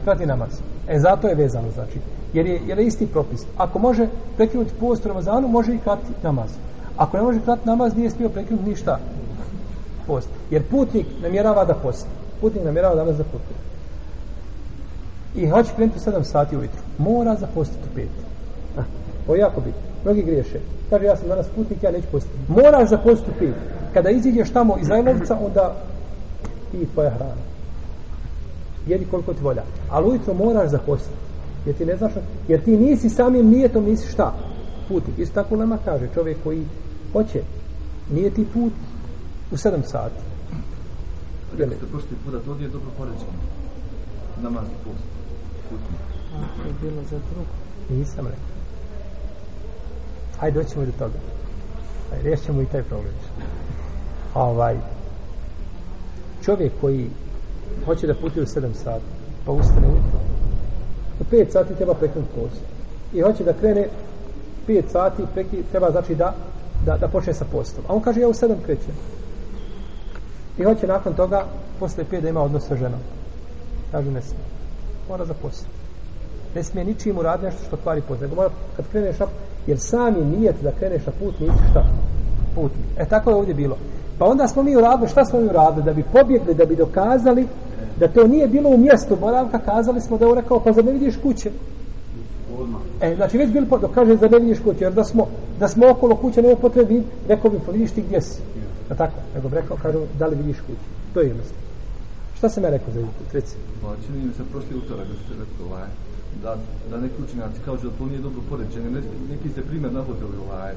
krati namaz. E zato je vezano, znači. Jer je, jer je isti propis. Ako može prekinuti post u Ramazanu, može i krati namaz. Ako ne može krati namaz, nije smio prekinuti ništa post. Jer putnik namjerava da posti. Putnik namjerava danas da putuje. I hoće krenuti u 7 sati ujutru. Mora zapostiti u 5. To je jako bitno. Mnogi griješe. Kaže, ja sam danas putnik, ja neću postiti. Moraš zapostiti u 5. Kada iziđeš tamo iz Rajnovica, onda ti tvoja hrana jedi koliko ti volja. Ali ujutro moraš da posti. Jer ti ne znaš, jer ti nisi samim nijetom, nisi šta? Puti. Isto tako lema kaže čovjek koji hoće nijeti put u sedam sati. Rekli ste prošli put, to je dobro poređeno. Namaz i post. Putnik. A, to je bilo za drugo. Nisam rekao. Hajde, doćemo do toga. Hajde, rješćemo i taj problem. Ovaj, čovjek koji hoće da puti u 7 sati, pa ustane ujutro. U 5 sati treba prekinuti post. I hoće da krene 5 sati, preki, treba znači da, da, da počne sa postom. A on kaže, ja u 7 krećem. I hoće nakon toga, posle 5 da ima odnos sa ženom. Kaže, ne smije. Mora za post. Ne smije ničim uraditi nešto što kvari post. Nego mora, kad kreneš, jer sam je nijet da kreneš na put, nisi šta? Put. E tako je ovdje bilo. Pa onda smo mi uradili, šta smo mi uradili? Da bi pobjegli, da bi dokazali da to nije bilo u mjestu boravka, kazali smo da je rekao, pa zar ne vidiš kuće? E, znači već bilo, dok kaže za ne vidiš kuće, jer da smo, da smo okolo kuće nema potrebi, rekao bi, pa vidiš ti gdje si? A tako, nego bi rekao, kažu, da li vidiš kuće? To je jedno. Šta sam ja rekao za jednu kuće? Reci. Pa čini mi se prošli utorak, da ste rekao, ovaj, da, da neki učinjaci kažu da to nije dobro poređenje, ne, neki ste primjer navodili, ovaj,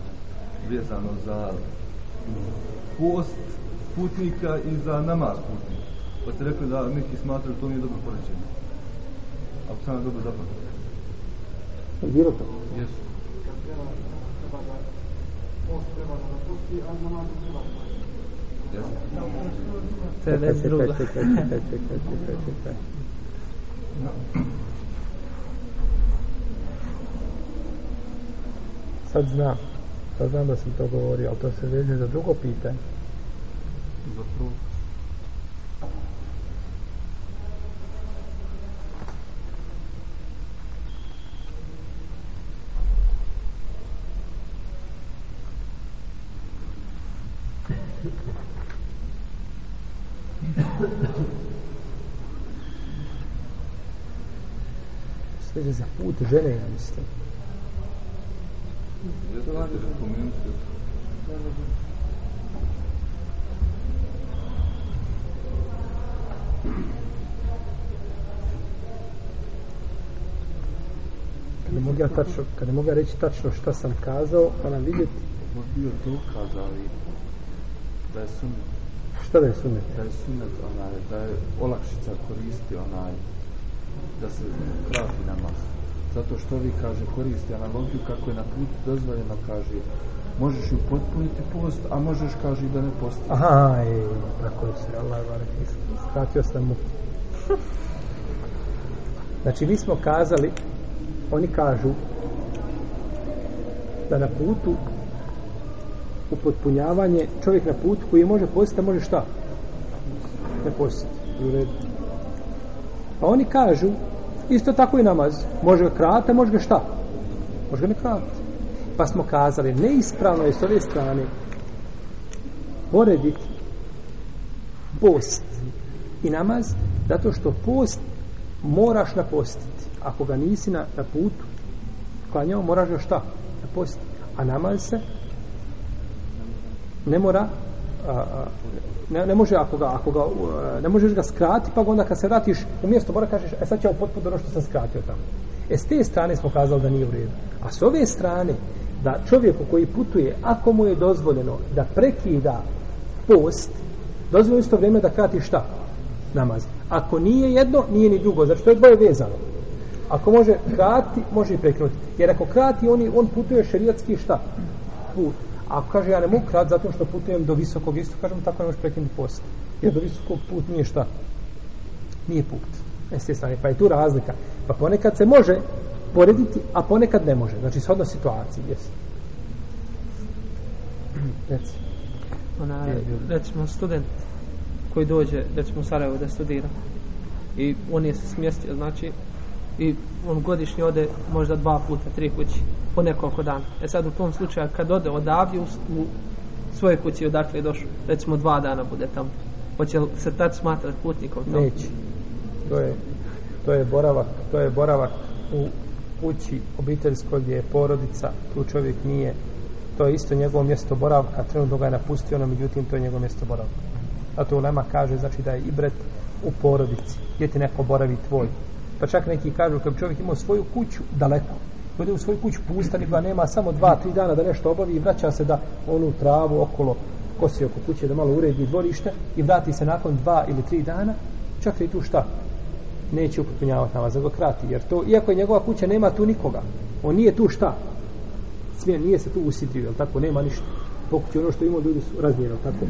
vezano za post putnika i za namaz putnika. Pa ste rekli da neki smatraju da to nije dobro poređenje. Ako sam dobro zapravo. Je bilo to? Jesu. Sad znam sad pa znam da sam to govorio, ali to se veže za drugo pitanje. Za prvo. Sveže za put žene, ja mislim. Kada mogu ja tačno, kada mogu ja reći tačno šta sam kazao, moram pa vidjeti. Možda bi to kazali da je sunet. Šta da je sunet? Da je sunet onaj, da je olakšica koristi onaj, da se krati na masu zato što vi kaže koristi analogiju kako je na put dozvoljeno kaže možeš ju potpuniti post a možeš kaže da ne posti aha je, tako je se Allah vare skratio sam mu znači mi smo kazali oni kažu da na putu upotpunjavanje čovjek na put koji može postiti može šta ne postiti u redu pa oni kažu Isto tako i namaz. Može ga krati, može ga šta? Može ga ne krati. Pa smo kazali, neispravno je s ove strane porediti post i namaz, zato što post moraš napostiti. Ako ga nisi na, na putu, klanjao, moraš ga šta? Napostiti. A namaz se ne mora ne, ne može ako ga, ako ga, a, e, ne možeš ga skrati pa onda kad se vratiš u mjesto mora kažeš e sad ćemo potpuno ono što sam skratio tamo e s te strane smo kazali da nije u redu a s ove strane da čovjeku koji putuje ako mu je dozvoljeno da prekida post dozvoljeno isto vrijeme da krati šta namaz ako nije jedno nije ni drugo zašto znači, je dvoje vezano ako može krati može i prekinuti jer ako krati on, on putuje šerijatski šta put ako kaže ja ne mogu krat zato što putujem do visokog istoka, kažem tako ne možeš prekinuti post. Jer do visokog put nije šta. Nije put. E, s te strane, pa je tu razlika. Pa ponekad se može porediti, a ponekad ne može. Znači, shodno situaciji, jesi. Recimo. Onaj, e, recimo, student koji dođe, recimo, u Sarajevo da studira i on je se smjestio, znači, i on godišnje ode možda dva puta, tri kući. Put po nekoliko dana. E sad u tom slučaju kad ode odavlje u, u svoje kući odakle je došao, recimo dva dana bude tamo. Hoće li se tad smatrati putnikom tamo? Neće. To je, to je boravak, to je boravak u kući obiteljskoj gdje je porodica, tu čovjek nije, to je isto njegovo mjesto boravka, trenutno ga je napustio, no međutim to je njegovo mjesto boravka. A to ulema kaže, znači da je ibret u porodici, gdje ti neko boravi tvoj. Pa čak neki kažu, kad čovjek imao svoju kuću, daleko, Bude u svoju kuću pustan i nema samo dva, tri dana da nešto obavi i vraća se da onu travu okolo kosi oko kuće da malo uredi dvorište i vrati se nakon dva ili tri dana, čak i tu šta? Neće upotpunjavati namaz, nego krati. Jer to, iako je njegova kuća, nema tu nikoga. On nije tu šta? Smijen nije se tu usidrio, jel tako? Nema ništa. Pokući ono što imaju ljudi su razmijeni, jel tako?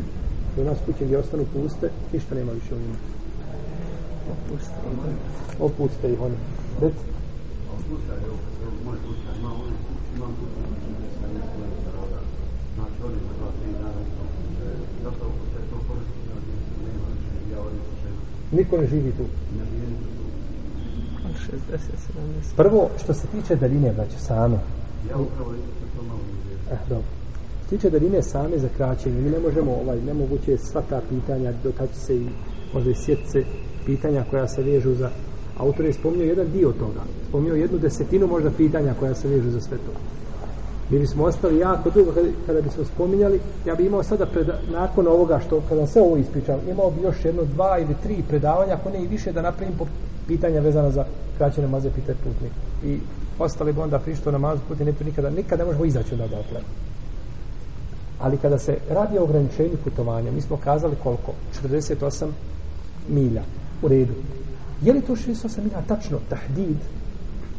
U nas kuće gdje ostanu puste, ništa nema više u njima. Opuste ih oni. Opuste ih oni. E, Niko ne živi tu. Prvo, što se tiče daline, braće, samo. Ja upravo to malo Eh, dobro. Što se tiče daline same za kraćenje, mi ne možemo, ovaj, nemoguće je sva ta pitanja, dotaći će se i možda i sjetce pitanja koja se vežu za... Autor je spomnio jedan dio toga. Spomnio jednu desetinu možda pitanja koja se vežu za sve to mi bismo ostali jako dugo kada, kada bismo spominjali ja bi imao sada pred, nakon ovoga što kada sam sve ovo ispričao imao bi još jedno dva ili tri predavanja ako ne i više da napravim po pitanja vezana za kraće namaze pite putnik i ostali bi onda prišto namazu puti ne nikada, nikada ne možemo izaći od odatle ali kada se radi o ograničenju putovanja mi smo kazali koliko 48 milja u redu je li to 68 milja tačno tahdid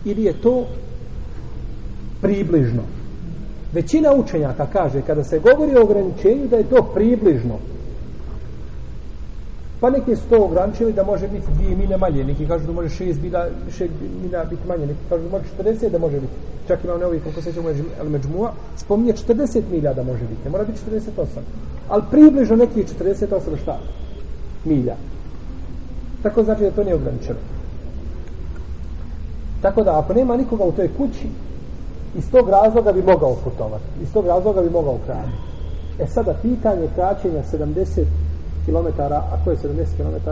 ili je to približno Većina učenjaka kaže, kada se govori o ograničenju, da je to približno. Pa neki su to ograničili da može biti dvije milje manje, neki kažu da može šest, bila, šest milja biti manje, neki kažu da može 40 da može biti. Čak imam neovih, koliko se ćemo El Međmua, spominje 40 milja da može biti, ne mora biti 48. Ali približno neki je 48 šta? Milja. Tako znači da to nije ograničeno. Tako da, ako nema nikoga u toj kući, iz tog razloga bi mogao putovati, iz tog razloga bi mogao kraći. E sada, pitanje kraćenja 70 km, a to je 70 km,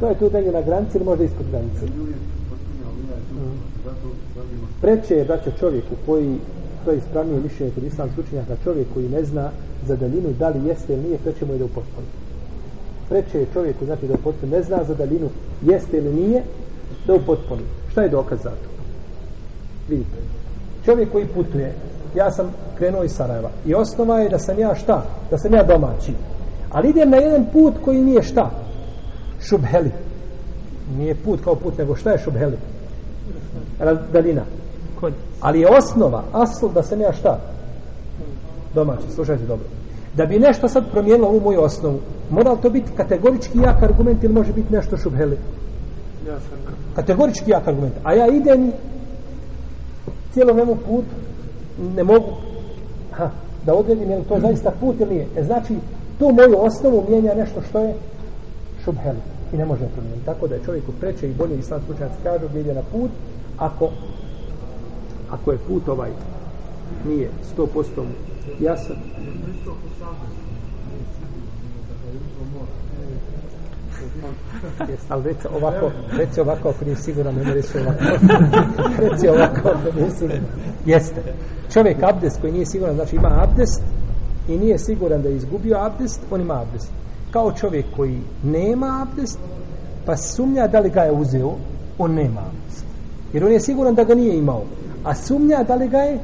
to je pitanje na granici ili možda ispod granice. Preće je, braćo, čovjeku koji, to je ispravnije mišljenje kod islam slučenjaka, čovjek koji ne zna za daljinu da li jeste ili nije, preće mu ide u potpuno. Preće je čovjeku, znači da u potpuno ne zna za daljinu jeste ili nije, da u potpuno. Šta je dokaz za to? Vidite, čovjek koji putuje, ja sam krenuo iz Sarajeva i osnova je da sam ja šta? Da sam ja domaći. Ali idem na jedan put koji nije šta? Šubheli. Nije put kao put, nego šta je šubheli? Dalina. Ali je osnova, asl, da sam ja šta? Domaći, slušajte dobro. Da bi nešto sad promijenilo ovu moju osnovu, mora li to biti kategorički jak argument ili može biti nešto šubheli? Kategorički jak argument. A ja idem cijelom ovom putu ne mogu ha, da odredim je li to mm. zaista put ili nije. E, znači, tu moju osnovu mijenja nešto što je šubhel i ne može promijeniti. Tako da je čovjeku preče i bolje islam slučajac kažu gdje ide na put ako ako je put ovaj nije 100% jasan. Ali reci ovako, reci ovako, ako nije sigurno, ne reci ovako. reci ovako, ako nije sigurno. Jeste. Čovjek abdest koji nije siguran, znači ima abdest i nije siguran da je izgubio abdest, on ima abdest. Kao čovjek koji nema abdest, pa sumnja da li ga je uzeo, on nema abdest. Jer on je siguran da ga nije imao. A sumnja da li ga je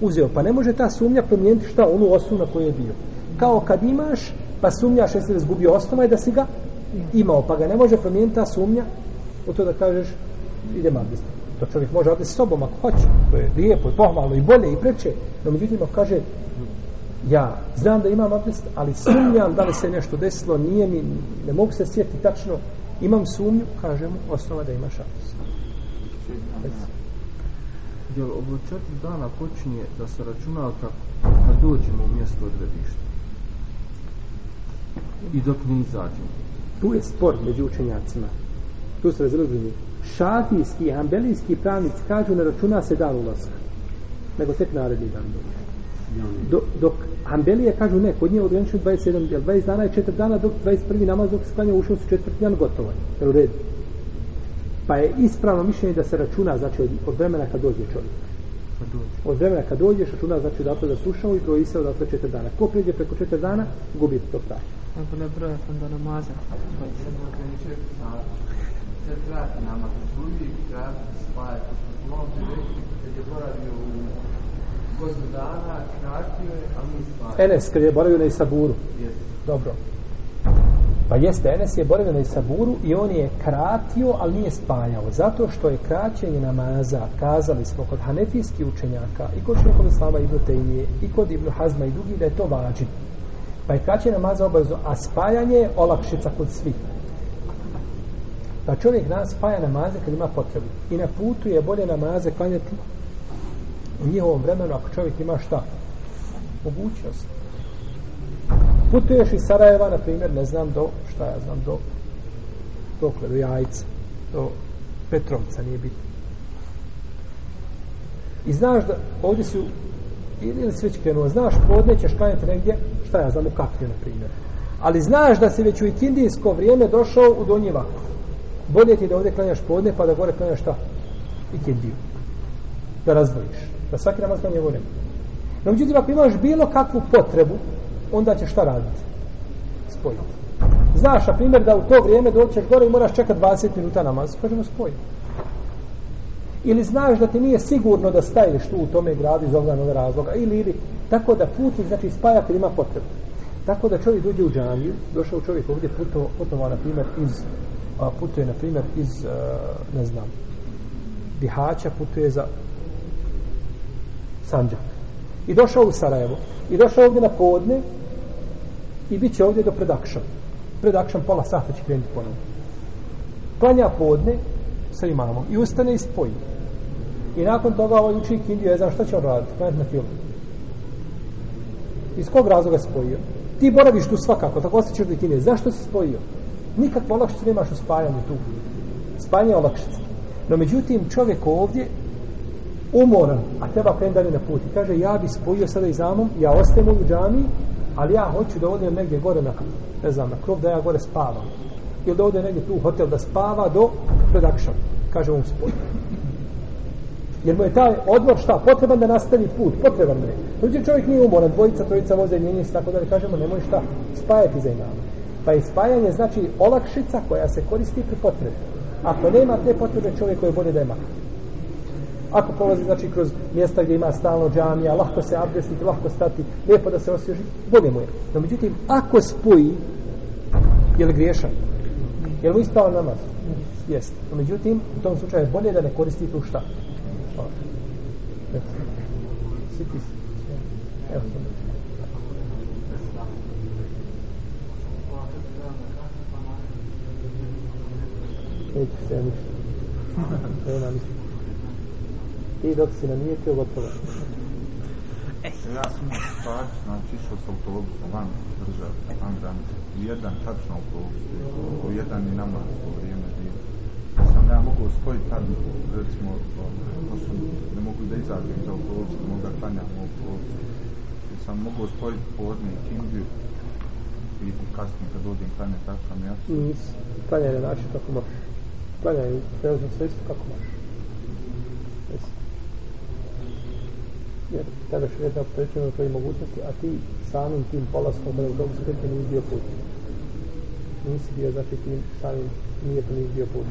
uzeo. Pa ne može ta sumnja promijeniti šta onu osnovu na kojoj je bio. Kao kad imaš, pa sumnjaš jesi li izgubio osnovu i da si ga imao, pa ga ne može promijeniti ta sumnja u to da kažeš idem abdestom. To čovjek može abdest sobom ako hoće. To je lijepo, pohvalno i bolje i preče. No međutim, ako kaže ja znam da imam abdest, ali sumnjam da li se nešto desilo, nije mi, ne mogu se sjetiti tačno, imam sumnju, kažem mu, osnova da imaš abdest. Jel ovo četiri dana počinje da se računa kako kad dođemo u mjesto odredišta i dok ne izađemo? Tu je spor među učenjacima. Tu se razilazili. Šafijski i ambelijski pravnici kažu ne računa se dan ulazka. Nego tek naredni dan dođe. Do, dok ambelije kažu ne, kod nje je odgraničeno 27 djel, 20 dana je 4 dana, dok 21. namaz dok se klanja ušao su 4. dan gotovo. Je u redu. Pa je ispravno mišljenje da se računa znači od, od vremena kad dođe čovjek. Dođe. Od vremena kad dođeš, računa znači da to zaslušao i broji se od 4 dana. Ko pređe preko 4 dana, gubi to pravo. Ako ne broja sam do namaza. Sve trati namaz u službi, trati spaje. U ovom se reći, kad je boravio u godinu dana, kratio je, a mi spaje. Enes, kad je boravio na Isaburu. Jeste. Dobro. Pa jeste, Enes je boravio na Isaburu i on je kratio, ali nije spajao. Zato što je kraćenje namaza, kazali smo kod hanefijskih učenjaka i kod Šrkom Islama Ibn Tejnije i kod Ibn Hazma i drugi, da je to vađin. Pa je kraće namaza obavezno, a spajanje je olakšica kod svih. Pa čovjek nas spaja namaze kad ima potrebu. I na putu je bolje namaze klanjati u njihovom vremenu ako čovjek ima šta? Mogućnost. Putuješ iz Sarajeva, na primjer, ne znam do, šta ja znam, do dokle, do jajca, do Petrovca, nije bitno. I znaš da ovdje su ili li si već krenuo, znaš, podne ćeš klanjati negdje, šta ja znam, u kapnju, na primjer. Ali znaš da si već u ikindijsko vrijeme došao u donji vakuf. Bolje ti da ovdje klanjaš podne, pa da gore klanjaš šta? Ikindiju. Da razvojiš. Da svaki namaz klanje vore. No, međutim, ako imaš bilo kakvu potrebu, onda ćeš šta raditi? Spojiti. Znaš, na primjer, da u to vrijeme doćeš gore i moraš čekati 20 minuta namaz, kažemo spojiti ili znaš da ti nije sigurno da staješ tu u tome gradu iz ovog razloga, ili, ili, tako da putnik, znači, spaja kad ima potrebu. Tako da čovjek uđe u džaniju, došao čovjek ovdje puto, putova, na primjer, iz, a, putuje, na primjer, iz, a, ne znam, Bihaća, putuje za Sanđak. I došao u Sarajevo. I došao ovdje na podne i bit će ovdje do predakšan. Predakšan pola sata će krenuti ponovno. Klanja podne sa imamom i ustane i spoji. I nakon toga ovaj uči kindiju, ja znam šta će on raditi, klanjati na filmu. Iz kog razloga spojio? Ti boraviš tu svakako, tako se ćeš do kindije. Zašto si spojio? Nikakve olakšice nemaš u spajanju tu. Spajanje je olakšica. No međutim, čovjek ovdje umoran, a treba krenuti na put. I kaže, ja bi spojio sada i zamom, ja ostajem u džami, ali ja hoću da odem negdje gore na, ne znam, na krov, da ja gore spavam. Ili da odem negdje tu hotel da spava do production. Kaže, on spojio. Jer mu je taj odmor šta? Potreban da nastavi put, potreban mu je. Ljudje čovjek nije umoran, dvojica, trojica voze njenje, tako da li kažemo, nemoj šta, spajati za imama. Pa je spajanje znači olakšica koja se koristi pri potrebi. Ako nema te potrebe, čovjek koje bolje da ima. Ako prolazi znači kroz mjesta gdje ima stalno džamija, lahko se abdestiti, lahko stati, lijepo da se osvježi, bolje mu je. No, međutim, ako spoji, je li griješan? Je li mu ispao namaz? Jeste. No, međutim, u tom slučaju je bolje da ne koristi tu štapu. I dok si nam nije pio gotovo. Ja sam u stvari, znači, išao s autobusom van države, van granice. U jedan tačno autobus, u jedan i nama u vrijeme nije sam ja mogu spojiti tad, recimo, to su, ne mogu da izađem za okolos, ne mogu da klanjam u okolos. Jer sam mogu spojiti povodne i kindiju i kasnije kad dođem klanjem tako sam ja. Klanjaj na način kako možeš. Klanjaj, prelazim sve isto kako možeš. jer tebe še jedna prečeno tvoji mogućnosti, a ti samim tim polaskom da je u tom skrti nije bio put. Nisi bio, znači, tim samim nije to nije bio put.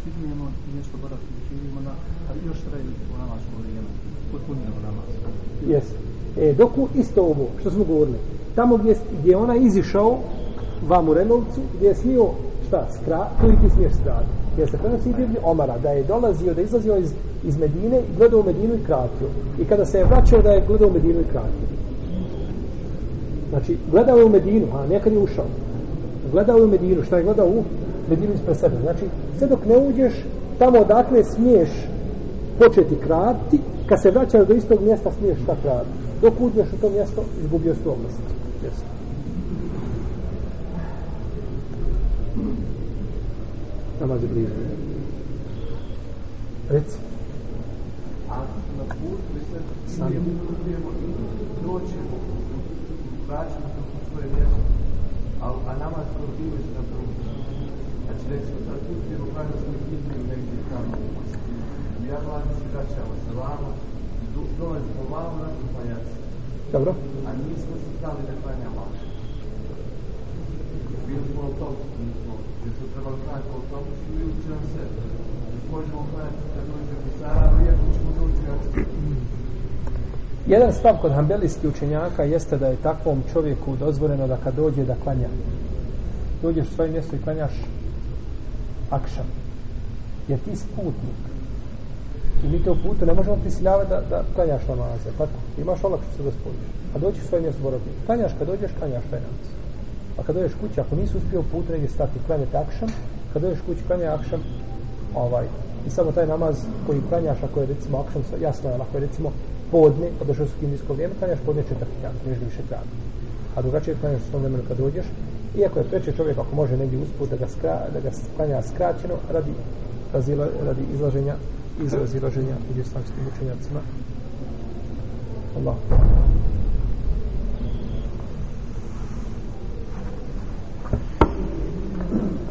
Stignemo i nešto boravimo, živimo na, a još trajimo u namazku vrijeme, potpunimo namazku. Jes. E, dok u isto ovo, što smo govorili, tamo gdje, gdje ona izišao, vam u Renovcu, gdje je smio, šta, skra, koji ti smiješ skrati? Jer se prenosi Bibli Omara, da je dolazio, da je izlazio iz, iz Medine i gledao Medinu i kratio. I kada se je vraćao, da je gledao Medinu i kratio. Znači, gledao je u Medinu, a nekad je ušao gledao je Medinu, šta je gledao u Medinu ispred sebe. Znači, sve dok ne uđeš, tamo odakle smiješ početi krati, kad se vraćaš do istog mjesta, smiješ šta krati. Dok uđeš u to mjesto, izgubio se ovlast. Yes. Namaz je blizu. Reci. Sam. Doćemo. Vraćamo se u svoje mjesto ali pa nama su bili što to znači recimo sad tu ti rukavno smo izbili negdje tamo u Moskvi ja vam se vraćamo sa vama dolazimo vamo na tu paljaci dobro a nismo se stali da klanjamo vaše bili smo u tom smo gdje su trebali klanjati u tom i učinom se možemo klanjati kad dođemo sa Sarajevo iako ćemo doći u Moskvi Jedan stav kod hambelijskih učenjaka jeste da je takvom čovjeku dozvoljeno da kad dođe da klanja. Dođeš u svoje mjesto i klanjaš akšam. Jer ti si putnik. I mi te u putu ne možemo prisiljavati da, da klanjaš namaze. Pa imaš olakšu se da spojiš. A doći u svoje mjesto boravni. Klanjaš kad dođeš, klanjaš namaz. A kad dođeš kući, ako nisi uspio put, negdje stati klanjati akšam. Kad dođeš kući, klanja akšam. Ovaj. I samo taj namaz koji klanjaš, ako je recimo akšam, jasno je, ako je recimo podne, pa došao su kimijsko vrijeme, klanjaš podne četvrti dan, klanjaš više traga. A drugačije klanjaš u svom vremenu kad dođeš, iako je treći čovjek, ako može negdje uspud, da ga, skra, da ga klanja skraćeno, radi, razila, radi izlaženja, iz razilaženja u islamskim učenjacima. Allah. Thank you.